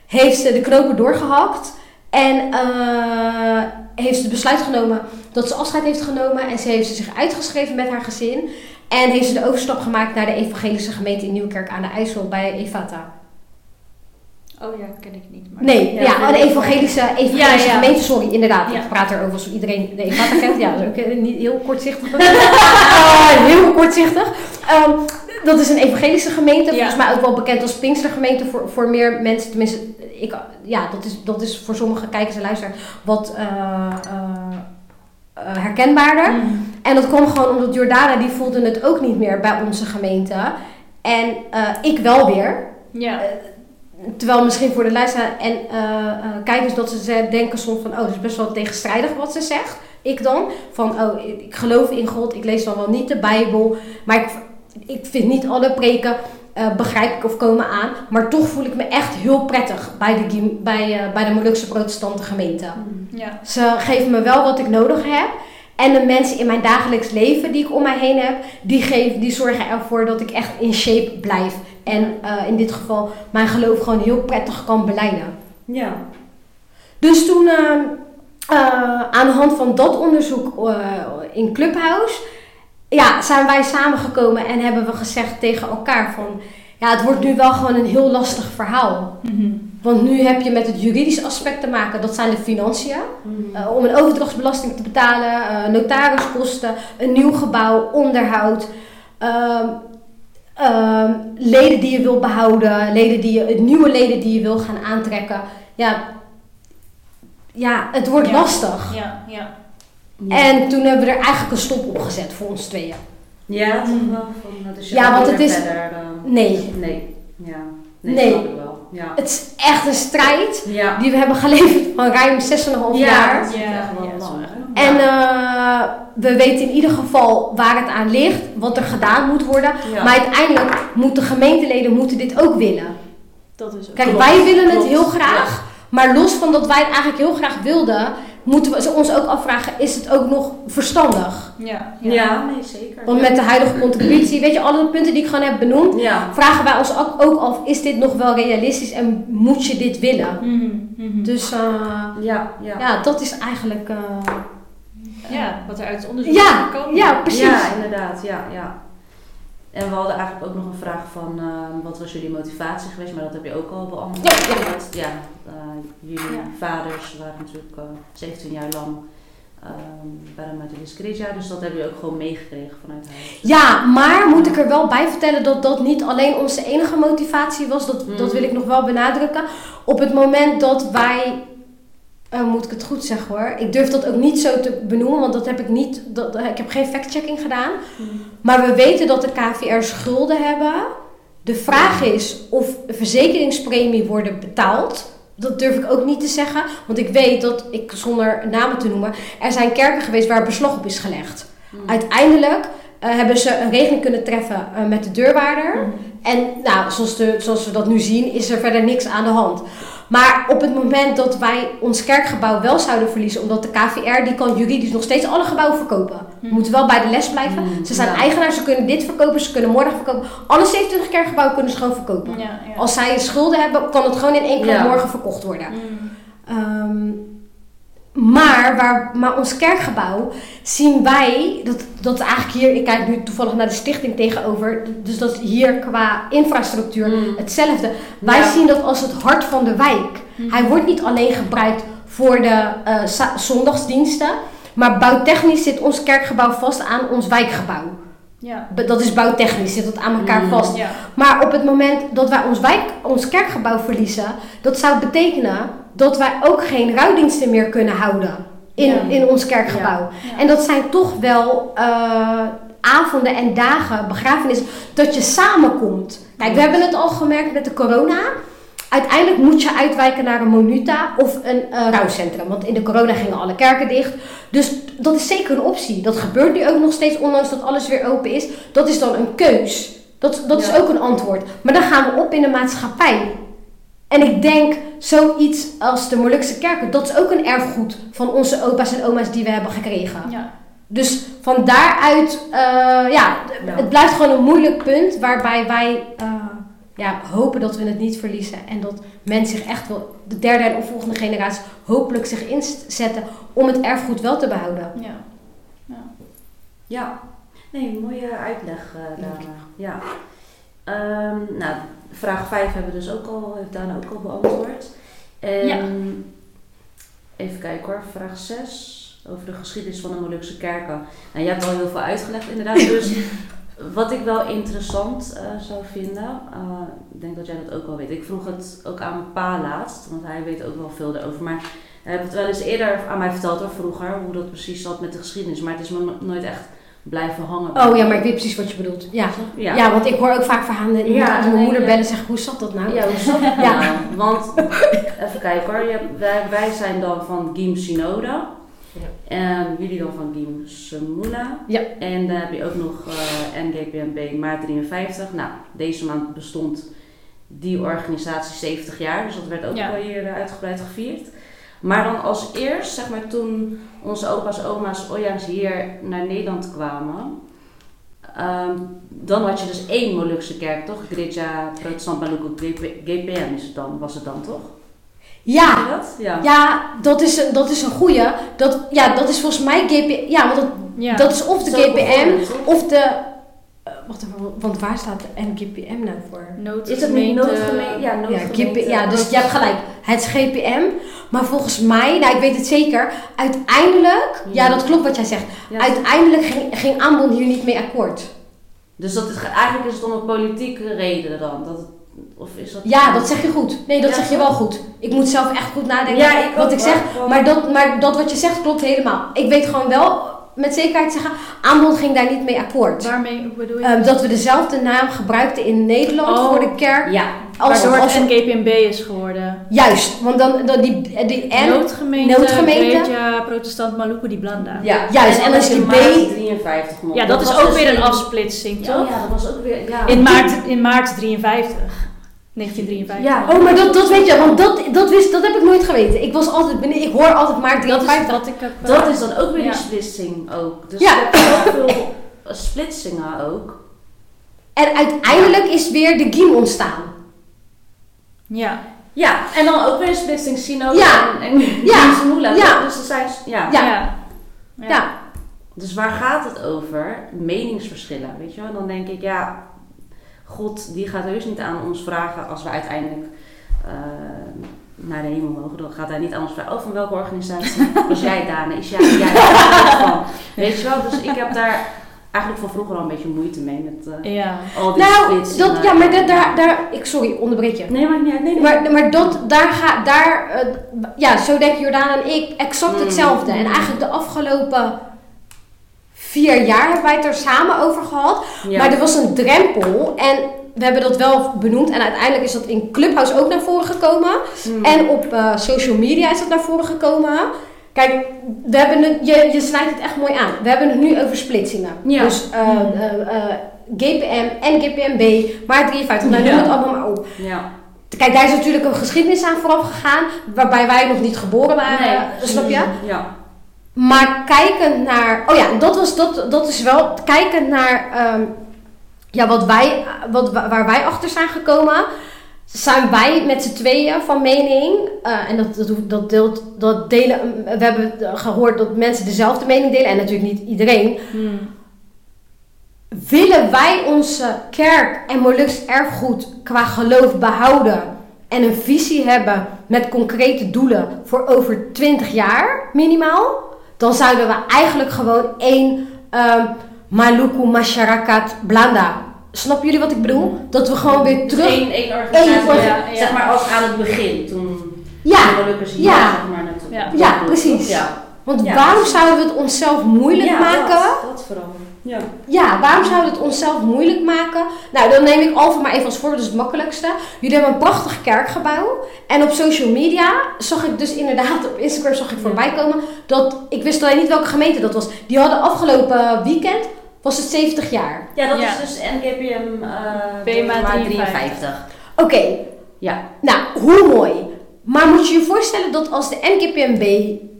heeft ze de knopen doorgehakt. En eh, heeft ze het besluit genomen dat ze afscheid heeft genomen. En ze heeft zich uitgeschreven met haar gezin. En heeft ze de overstap gemaakt naar de evangelische gemeente in Nieuwkerk aan de IJssel bij Evata. Oh ja, ken ik niet. Maar... Nee, ja, Ja, een evangelische, evangelische Ja, ja. gemeente, sorry, inderdaad. Ik praat erover alsof iedereen de Evata kent. Ja, dat is ook niet heel kortzichtig. Ah, heel kortzichtig. Ehm, dat is een evangelische gemeente, volgens mij ook wel bekend als Pinkstergemeente voor, voor meer mensen. Tenminste, ik, ja, dat is, dat is voor sommige kijkers en luisteraars wat eh, eh, eh, herkenbaarder. Mm. En dat kwam gewoon omdat Jordana, die voelde het ook niet meer bij onze gemeente. En ik wel weer. Ja. Terwijl misschien voor de luisteraar en eh, kijkers dat ze denken soms van, oh, dat is best wel tegenstrijdig wat ze zegt. Ik dan. Van, oh, ik geloof in God, ik lees dan wel niet de Bijbel. Maar ik, ik vind niet alle preken eh, begrijp ik of komen aan. Maar toch voel ik me echt heel prettig bij de, bij, bij de Molukse protestante gemeente. Ja. Ze geven me wel wat ik nodig heb. En de mensen in mijn dagelijks leven die ik om mij heen heb, die, geven, die zorgen ervoor dat ik echt in shape blijf. En eh, in dit geval mijn geloof gewoon heel prettig kan beleiden. Ja. Dus toen, eh, eh, aan de hand van dat onderzoek eh, in Clubhouse, ja, zijn wij samengekomen en hebben we gezegd tegen elkaar van, ja, het wordt nu wel gewoon een heel lastig verhaal. Mhm. Want nu heb je met het juridische aspect te maken, dat zijn de financiën. Eh, om een overdrachtsbelasting te betalen, notariskosten, een nieuw gebouw, onderhoud. Ehm, ehm, leden die je wil behouden, leden die je, nieuwe leden die je wil gaan aantrekken. Ja, ja het wordt Ja. lastig. Ja, ja. Ja. En toen hebben we er eigenlijk een stop op gezet voor ons tweeën. Ja, toch wel. Van, dus Ja, want het is- Verder, eh, Nee, nee. Ja. Nee, Nee. wel. Ja. het is echt een strijd Ja. die we hebben geleverd van ruim 6,5 jaar. dat is Ja, echt wel ja, dat is wel. En eh, we weten in ieder geval waar het aan ligt, wat er gedaan moet worden. Ja. Maar uiteindelijk moeten gemeenteleden moeten dit ook willen. Dat is ook Kijk, Klopt, wij willen het klopt, heel graag. Maar los van dat wij het eigenlijk heel graag wilden, moeten we ze ons ook afvragen, is het ook nog verstandig? Ja, Ja, nee, zeker. Want met de huidige contributie, weet je, alle punten die ik gewoon heb benoemd, Ja. vragen wij ons ook ook af, is dit nog wel realistisch en moet je dit willen? Mhm, mhm. Dus eh, Ja, ja. ja, dat is eigenlijk... eh, ja, wat er uit het onderzoek ja, is gekomen. ja, precies. Ja, inderdaad. Ja, ja. En we hadden eigenlijk ook nog een vraag van eh, wat was jullie motivatie geweest, maar dat heb je ook al beantwoord. Ja, ja. Dat- ja eh, jullie Ja. vaders waren natuurlijk eh, 17 jaar lang uh, bij de Methodist Christia, dus dat hebben jullie ook gewoon meegekregen vanuit huis. Ja, maar moet ik er wel bij vertellen dat dat niet alleen onze enige motivatie was. Dat, Mm. dat wil ik nog wel benadrukken. Op het moment dat wij eh, moet ik het goed zeggen hoor. Ik durf dat ook niet zo te benoemen, want dat heb ik niet. Dat, ik heb geen fact-checking gedaan. Maar we weten dat de KVR schulden hebben. De vraag is of verzekeringspremie worden betaald. Dat durf ik ook niet te zeggen. Want ik weet dat, ik, zonder namen te noemen, er zijn kerken geweest waar beslag op is gelegd. Uiteindelijk eh, hebben ze een regeling kunnen treffen eh, met de deurwaarder. En nou, zoals, de, zoals we dat nu zien, is er verder niks aan de hand. Maar op het moment dat wij ons kerkgebouw wel zouden verliezen, omdat de KVR die kan juridisch nog steeds alle gebouwen verkopen. We moeten wel bij de les blijven. Hmm, Ze zijn ja. eigenaar, ze kunnen dit verkopen, ze kunnen morgen verkopen. Alle 27 kerkgebouwen kunnen ze gewoon verkopen. Ja, ja. Als zij schulden hebben, kan het gewoon in één klap Ja. morgen verkocht worden. Mm. Ehm, maar, waar, maar ons kerkgebouw zien wij, dat, dat is eigenlijk hier, ik kijk nu toevallig naar de stichting tegenover, dus dat is hier qua infrastructuur Mm. hetzelfde. Wij Ja. zien dat als het hart van de wijk. Mhm. Hij wordt niet alleen gebruikt voor de eh, zondagsdiensten, maar bouwtechnisch zit ons kerkgebouw vast aan ons wijkgebouw. Ja. Dat is bouwtechnisch, zit dat aan elkaar Mm. vast. Ja. Maar op het moment dat wij ons, wijk, ons kerkgebouw verliezen, dat zou betekenen dat wij ook geen rouwdiensten meer kunnen houden in, Ja. in ons kerkgebouw. Ja. En dat zijn toch wel eh, avonden en dagen, begrafenissen, dat je samenkomt. Kijk, we hebben het al gemerkt met de corona. Uiteindelijk moet je uitwijken naar een Monuta of een eh, rouwcentrum. Want in de corona gingen alle kerken dicht. Dus dat is zeker een optie. Dat gebeurt nu ook nog steeds, ondanks dat alles weer open is. Dat is dan een keus. Dat, dat is ook een antwoord. Maar dan gaan we op in de maatschappij. En ik denk, zoiets als de Molukse kerken, dat is ook een erfgoed van onze opa's en oma's die we hebben gekregen. Ja. Dus van daaruit, eh, ja, Ja. het blijft gewoon een moeilijk punt waarbij wij eh, ja, hopen dat we het niet verliezen. En dat mensen zich echt wel, de derde en of volgende generatie, hopelijk zich inzetten om het erfgoed wel te behouden. Ja. Ja, nee, mooie uitleg, eh Dana. Ja. Ehm, nou, vraag 5 hebben we dus ook al, heeft Dana ook al beantwoord. En Ja. even kijken hoor, vraag 6 over de geschiedenis van de Molukse kerken. Nou, je hebt al heel veel uitgelegd inderdaad, dus wat ik wel interessant eh, zou vinden, eh, ik denk dat jij dat ook wel weet. Ik vroeg het ook aan mijn pa laatst, want hij weet ook wel veel erover. Maar hij heeft het wel eens eerder aan mij verteld, hoor, vroeger, hoe dat precies zat met de geschiedenis. Maar het is me no- nooit echt blijven hangen. Oh ja, maar ik weet precies wat je bedoelt. Ja, Ja. ja. want ik hoor ook vaak verhalen. en Ja, als mijn nee, moeder ja. bellen en zeggen, hoe zat dat nou? Ja, hoe zat het Ja. nou? Want, even kijken hoor, wij, wij zijn dan van Gim Synode. En jullie dan van Gim Semula. Ja. En dan heb je ook nog NGPNB maart 53. Nou, deze maand bestond die organisatie 70 jaar. Dus dat werd ook Ja. wel hier eh, uitgebreid gevierd. Maar dan als eerst, zeg maar toen onze opa's, oma's, oja's hier naar Nederland kwamen... ehm, dan had je dus één Molukse kerk, toch? Greja Protestant Maluku GP- GPM is het dan, was het dan toch? Ja, dat? Ja. ja dat, is een, dat is een goeie. Dat, ja, dat is volgens mij GPM. Ja, want dat, Ja. dat is of de Zo GPM of de... eh, wacht even, want waar staat de NGPM nou voor? Is het niet noodgemeente. noodgemeente? Ja, Ja, noodgemeente. Ja, dus je hebt gelijk. Het is GPM. Maar volgens mij, nou ik weet het zeker, uiteindelijk, ja, Ja. dat klopt wat jij zegt. Ja. Uiteindelijk ging, ging Aanbond hier niet mee akkoord. Dus dat is, eigenlijk is het om een politieke reden dan? Dat het, of is dat... Ja, dat zeg je goed. Nee, dat Ja, zeg je wel goed. Ik moet zelf echt goed nadenken Ja, ik wat ook, ik zeg. Maar dat, maar dat wat je zegt klopt helemaal. Ik weet gewoon wel met zekerheid zeggen, Aanbond ging daar niet mee akkoord. Waarmee bedoel je? Ehm, dat we dezelfde naam gebruikten in Nederland Oh. voor de kerk. Ja. Als, Waardoor het als, is geworden. juist, want dan, dan die, die N, Noodgemeente, noodgemeente. Greja Protestant Maluku di Blanda. ja. Juist, en dan is die B- maart 53 mocht. Ja, dat, is ook dus weer een in- afsplitsing, Ja, toch? ja, dat was ook weer... Ja. In maart, in maart 53. 1953. Ja. Oh, maar dat, dat weet je, want dat, dat, wist, dat heb ik nooit geweten. Ik was altijd ik hoor altijd maar Dat is 53. wat ik heb... eh, Dat is dan ook weer Ja. die splitsing ook. Dus Ja. je hebt zoveel splitsingen ook. En uiteindelijk is weer de GIM ontstaan. Ja. Ja, en dan ook weer een splitsing Synode Ja. en, en Ja. Ja. Dus er zijn... Ja. Ja. Ja. Ja. Dus waar gaat het over? Meningsverschillen, weet je wel? En dan denk ik, ja, God die gaat heus niet aan ons vragen als we uiteindelijk eh, naar de hemel mogen. Dan gaat hij niet aan ons vragen, oh van welke organisatie is jij Dane? Is jij, jij van? Weet je wel? Dus ik heb daar eigenlijk van vroeger al een beetje moeite mee met eh, Ja. al die Nou, dat, en, ja, eh, maar dat, daar, daar, ik, sorry, onderbreek je. Nee, maar niet uit. Nee, nee. Maar, maar dat, daar ga, daar, ja, zo denken Jordaan en ik exact Mm. hetzelfde. En eigenlijk de afgelopen vier jaar hebben wij het er samen over gehad. ja. Maar er was een drempel en we hebben dat wel benoemd. En uiteindelijk is dat in Clubhouse ook naar voren gekomen. Hmm. En op eh, social media is dat naar voren gekomen. Kijk, we hebben het, je, je snijdt het echt mooi aan. We hebben het nu over splitsingen. Ja. Dus eh, eh, eh, GPM en GPMB, maar 53, nou, noem Ja. het allemaal maar op. ja. Kijk, daar is natuurlijk een geschiedenis aan vooraf gegaan, waarbij wij nog niet geboren waren, Nee. snap je? Ja. Maar kijkend naar, oh ja, dat, was, dat, dat is wel, kijkend naar ehm, ja, wat wij, wat, waar wij achter zijn gekomen, zijn wij met z'n tweeën van mening, eh, en dat, dat, dat, deelt, dat delen, we hebben gehoord dat mensen dezelfde mening delen, en natuurlijk niet iedereen, Hmm. willen wij onze kerk en Molux erfgoed qua geloof behouden en een visie hebben met concrete doelen voor over 20 jaar minimaal, dan zouden we eigenlijk gewoon één ehm Maluku Masyarakat Blanda. Snappen jullie wat ik bedoel? Dat we gewoon weer terug. Eén, één organisatie, ja, zeg maar als aan het begin, toen Ja, hier, ja. zeg maar, naartoe. Ja. Ja, precies. Ja, want Ja, waarom precies. zouden we het onszelf moeilijk Ja, maken? Dat, dat vooral. Ja. Ja, waarom zouden we het onszelf moeilijk maken? Nou, dan neem ik Alphen maar even als voorbeeld, dat is het makkelijkste. Jullie hebben een prachtig kerkgebouw. En op social media zag ik dus inderdaad, op Instagram zag ik voorbij komen, dat, ik wist alleen niet welke gemeente dat was. Die hadden afgelopen weekend, was het 70 jaar. Ja, dat Ja. is dus NKPM uh, BMA 53. Oké, Ja. nou, hoe mooi. Maar moet je je voorstellen dat als de NGPMB,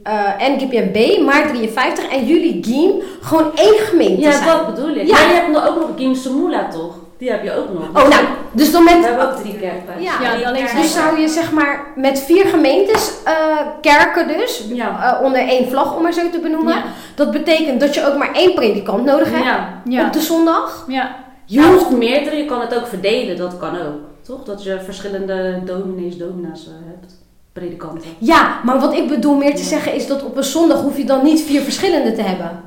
eh NGPMB, maar 53 en jullie Giem gewoon één gemeente Ja, zijn? dat bedoel ik. Ja. Maar je hebt nog ook nog Gim Samula, toch? Die heb je ook nog. Oh, nou, dus dan We met hebben ook drie kerken. Ja, Ja, Drie alleen kerken. Dus zou je zeg maar met vier gemeentes, eh, kerken dus, Ja. eh, onder één vlag om maar zo te benoemen. Ja. Dat betekent dat je ook maar één predikant nodig hebt Ja. Ja. op de zondag. Ja. Je Ja, hoeft- meerdere, je kan het ook verdelen, dat kan ook. Toch? Dat je verschillende dominees, domina's eh, hebt. Predikanten. ja, maar wat ik bedoel meer te Ja. zeggen is dat op een zondag hoef je dan niet vier verschillende te hebben.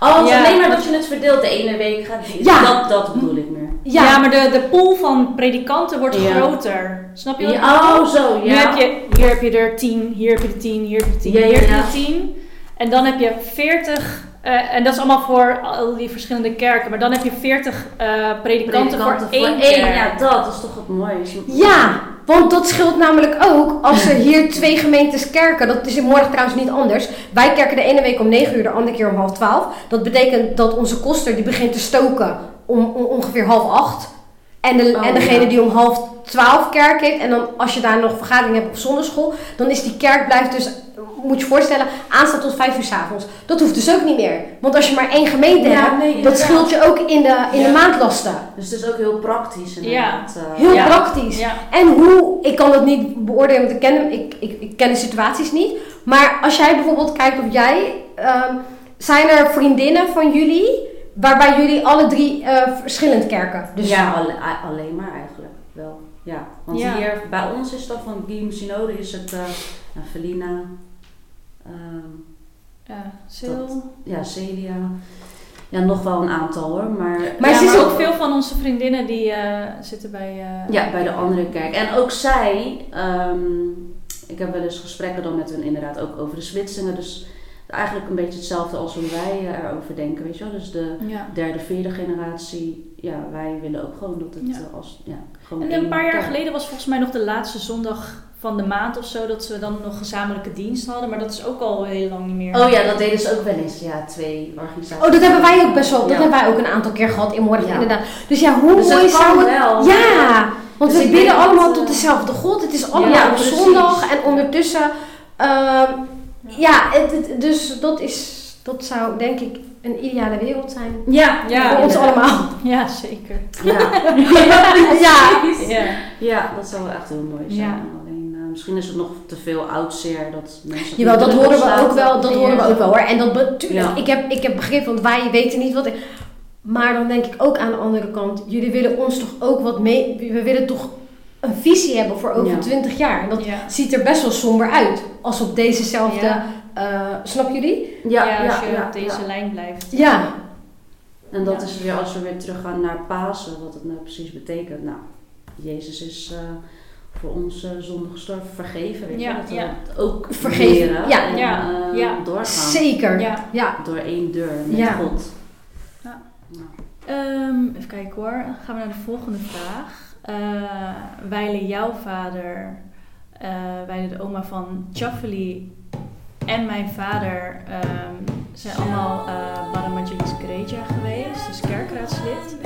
Oh, Ja. alleen maar dat je het verdeelt. De ene week gaat. Ja. Dat, dat bedoel ik meer. Ja, Ja, maar de, de pool van predikanten wordt Ja. groter. Snap je wat oh, zo, Nu heb je, hier heb je er 10, hier heb je er 10, hier heb je er 10, Ja, ja, hier heb je er 10. En dan heb je 40, eh, en dat is allemaal voor al die verschillende kerken, maar dan heb je 40 eh, predikanten, voor één kerk. Ja, dat is toch het mooie. ja, want dat scheelt namelijk ook als er hier twee gemeentes kerken. Dat is in morgen trouwens niet anders. Wij kerken de ene week om 9 uur, de andere keer om half 12. Dat betekent dat onze koster die begint te stoken om, om ongeveer half 8. En, de, Oh, en degene ja. die om half 12 kerk heeft. En dan als je daar nog vergadering hebt op zondagschool. Dan is die kerk blijft dus, moet je je voorstellen, aanstaan tot 5 uur s avonds. Dat hoeft dus ook niet meer. Want als je maar één gemeente Ja, hebt, nee, dat scheelt je ook in de, in Ja. de maandlasten. Dus het is ook heel praktisch. inderdaad, eh. Heel Ja. praktisch. Ja. En hoe, ik kan het niet beoordelen, want ik ken, hem, ik, ik, ik ken de situaties niet. Maar als jij bijvoorbeeld kijkt of jij, ehm, zijn er vriendinnen van jullie, waarbij jullie alle drie eh, verschillend kerken? Dus ja, alle- alleen maar eigenlijk wel. Ja, want Ja. hier bij ons is dat van Guillaume Synode is het eh nou, Felina, ehm, Ja, Sil. ja, Celia. Ja, nog wel een aantal hoor, maar... Maar ja, ze is ook veel van onze vriendinnen die eh, zitten bij... eh, Ja, bij de andere kerk. En ook zij, ehm, ik heb wel eens gesprekken dan met hun inderdaad ook over de splitsingen. Dus eigenlijk een beetje hetzelfde als hoe wij eh, erover denken, weet je wel. Dus de ja. derde, vierde generatie, ja, wij willen ook gewoon dat het Ja. als, ja, gewoon En een paar jaar geleden was volgens mij nog de laatste zondag van de maand of zo, dat we dan nog gezamenlijke dienst hadden, maar dat is ook al heel lang niet meer. Oh ja, dat deden ze ook wel eens. Ja, twee organisaties. Oh, dat hebben wij ook best wel, dat Ja. hebben wij ook een aantal keer gehad in morgen Ja. inderdaad. Dus ja, hoe Dus mooi zou het... wel. Ja, want Dus we bidden dat, allemaal eh, tot dezelfde God. Het is allemaal Ja, op precies. zondag en ondertussen... ehm, ja, het, het- dus dat is... Dat zou denk ik een ideale wereld zijn. Ja, Ja, voor ons allemaal. Ja, zeker. Ja. Ja. Ja. ja, dat zou wel echt heel mooi zijn. Misschien is het nog te veel oudseer dat mensen... Jawel, dat horen we ook wel. Dat horen we ook wel hoor. En dat be- tuurlijk, Ja. ik, heb, ik heb begrip, want wij weten niet wat. Maar dan denk ik ook aan de andere kant, jullie willen ons toch ook wat mee. We willen toch een visie hebben voor over Ja. 20 jaar. En dat ja. ziet er best wel somber uit. Als op dezezelfde. Ja. eh, snap jullie? Ja, als je ja, op deze ja. lijn blijft. Ja. En dat Ja. is weer als we weer teruggaan naar Pasen, wat het nou precies betekent. Nou, Jezus is eh, voor ons eh, zonde gestorven, vergeven. Weet Ja, je? Dat we ja. ook Vergeven, leren ja. en Ja, eh, ja. doorgaan. Zeker. Ja. ja. Door één deur met Ja. God. Ja. Nou, Ehm, even kijken hoor. Dan gaan we naar de volgende vraag. Eh wijlen jouw vader, eh wijlen de oma van Chaffeli en mijn vader ehm, zijn allemaal uh, Baramajulis Greja geweest, dus kerkraadslid.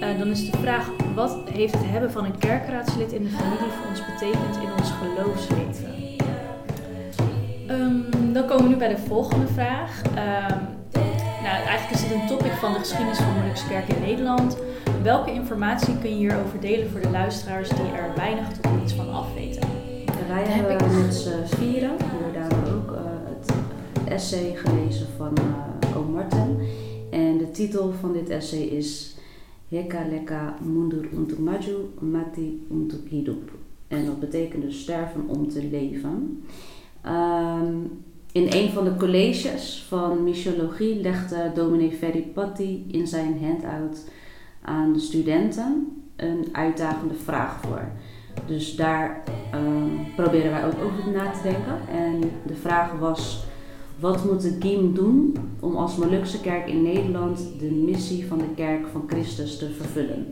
Eh, dan is de vraag, wat heeft het hebben van een kerkraadslid in de familie voor ons betekend in ons geloofsleven? Ehm, dan komen we nu bij de volgende vraag. Ehm, nou, eigenlijk is dit een topic van de geschiedenis van de Kerk in Nederland. Welke informatie kun je hierover delen voor de luisteraars die er weinig tot niets van af weten? En wij Daar heb hebben ik- met z'n vieren inderdaad ook eh, het essay gelezen van eh Oom Martin. En de titel van dit essay is Heka leka mundur untuk maju, mati untuk hidup. En dat betekent dus sterven om te leven. Ehm, in een van de colleges van missiologie legde dominee Ferry Patti in zijn handout aan de studenten een uitdagende vraag voor. Dus daar ehm, proberen wij ook over na te denken. En de vraag was: wat moet de GIM doen om als Molukse kerk in Nederland de missie van de kerk van Christus te vervullen?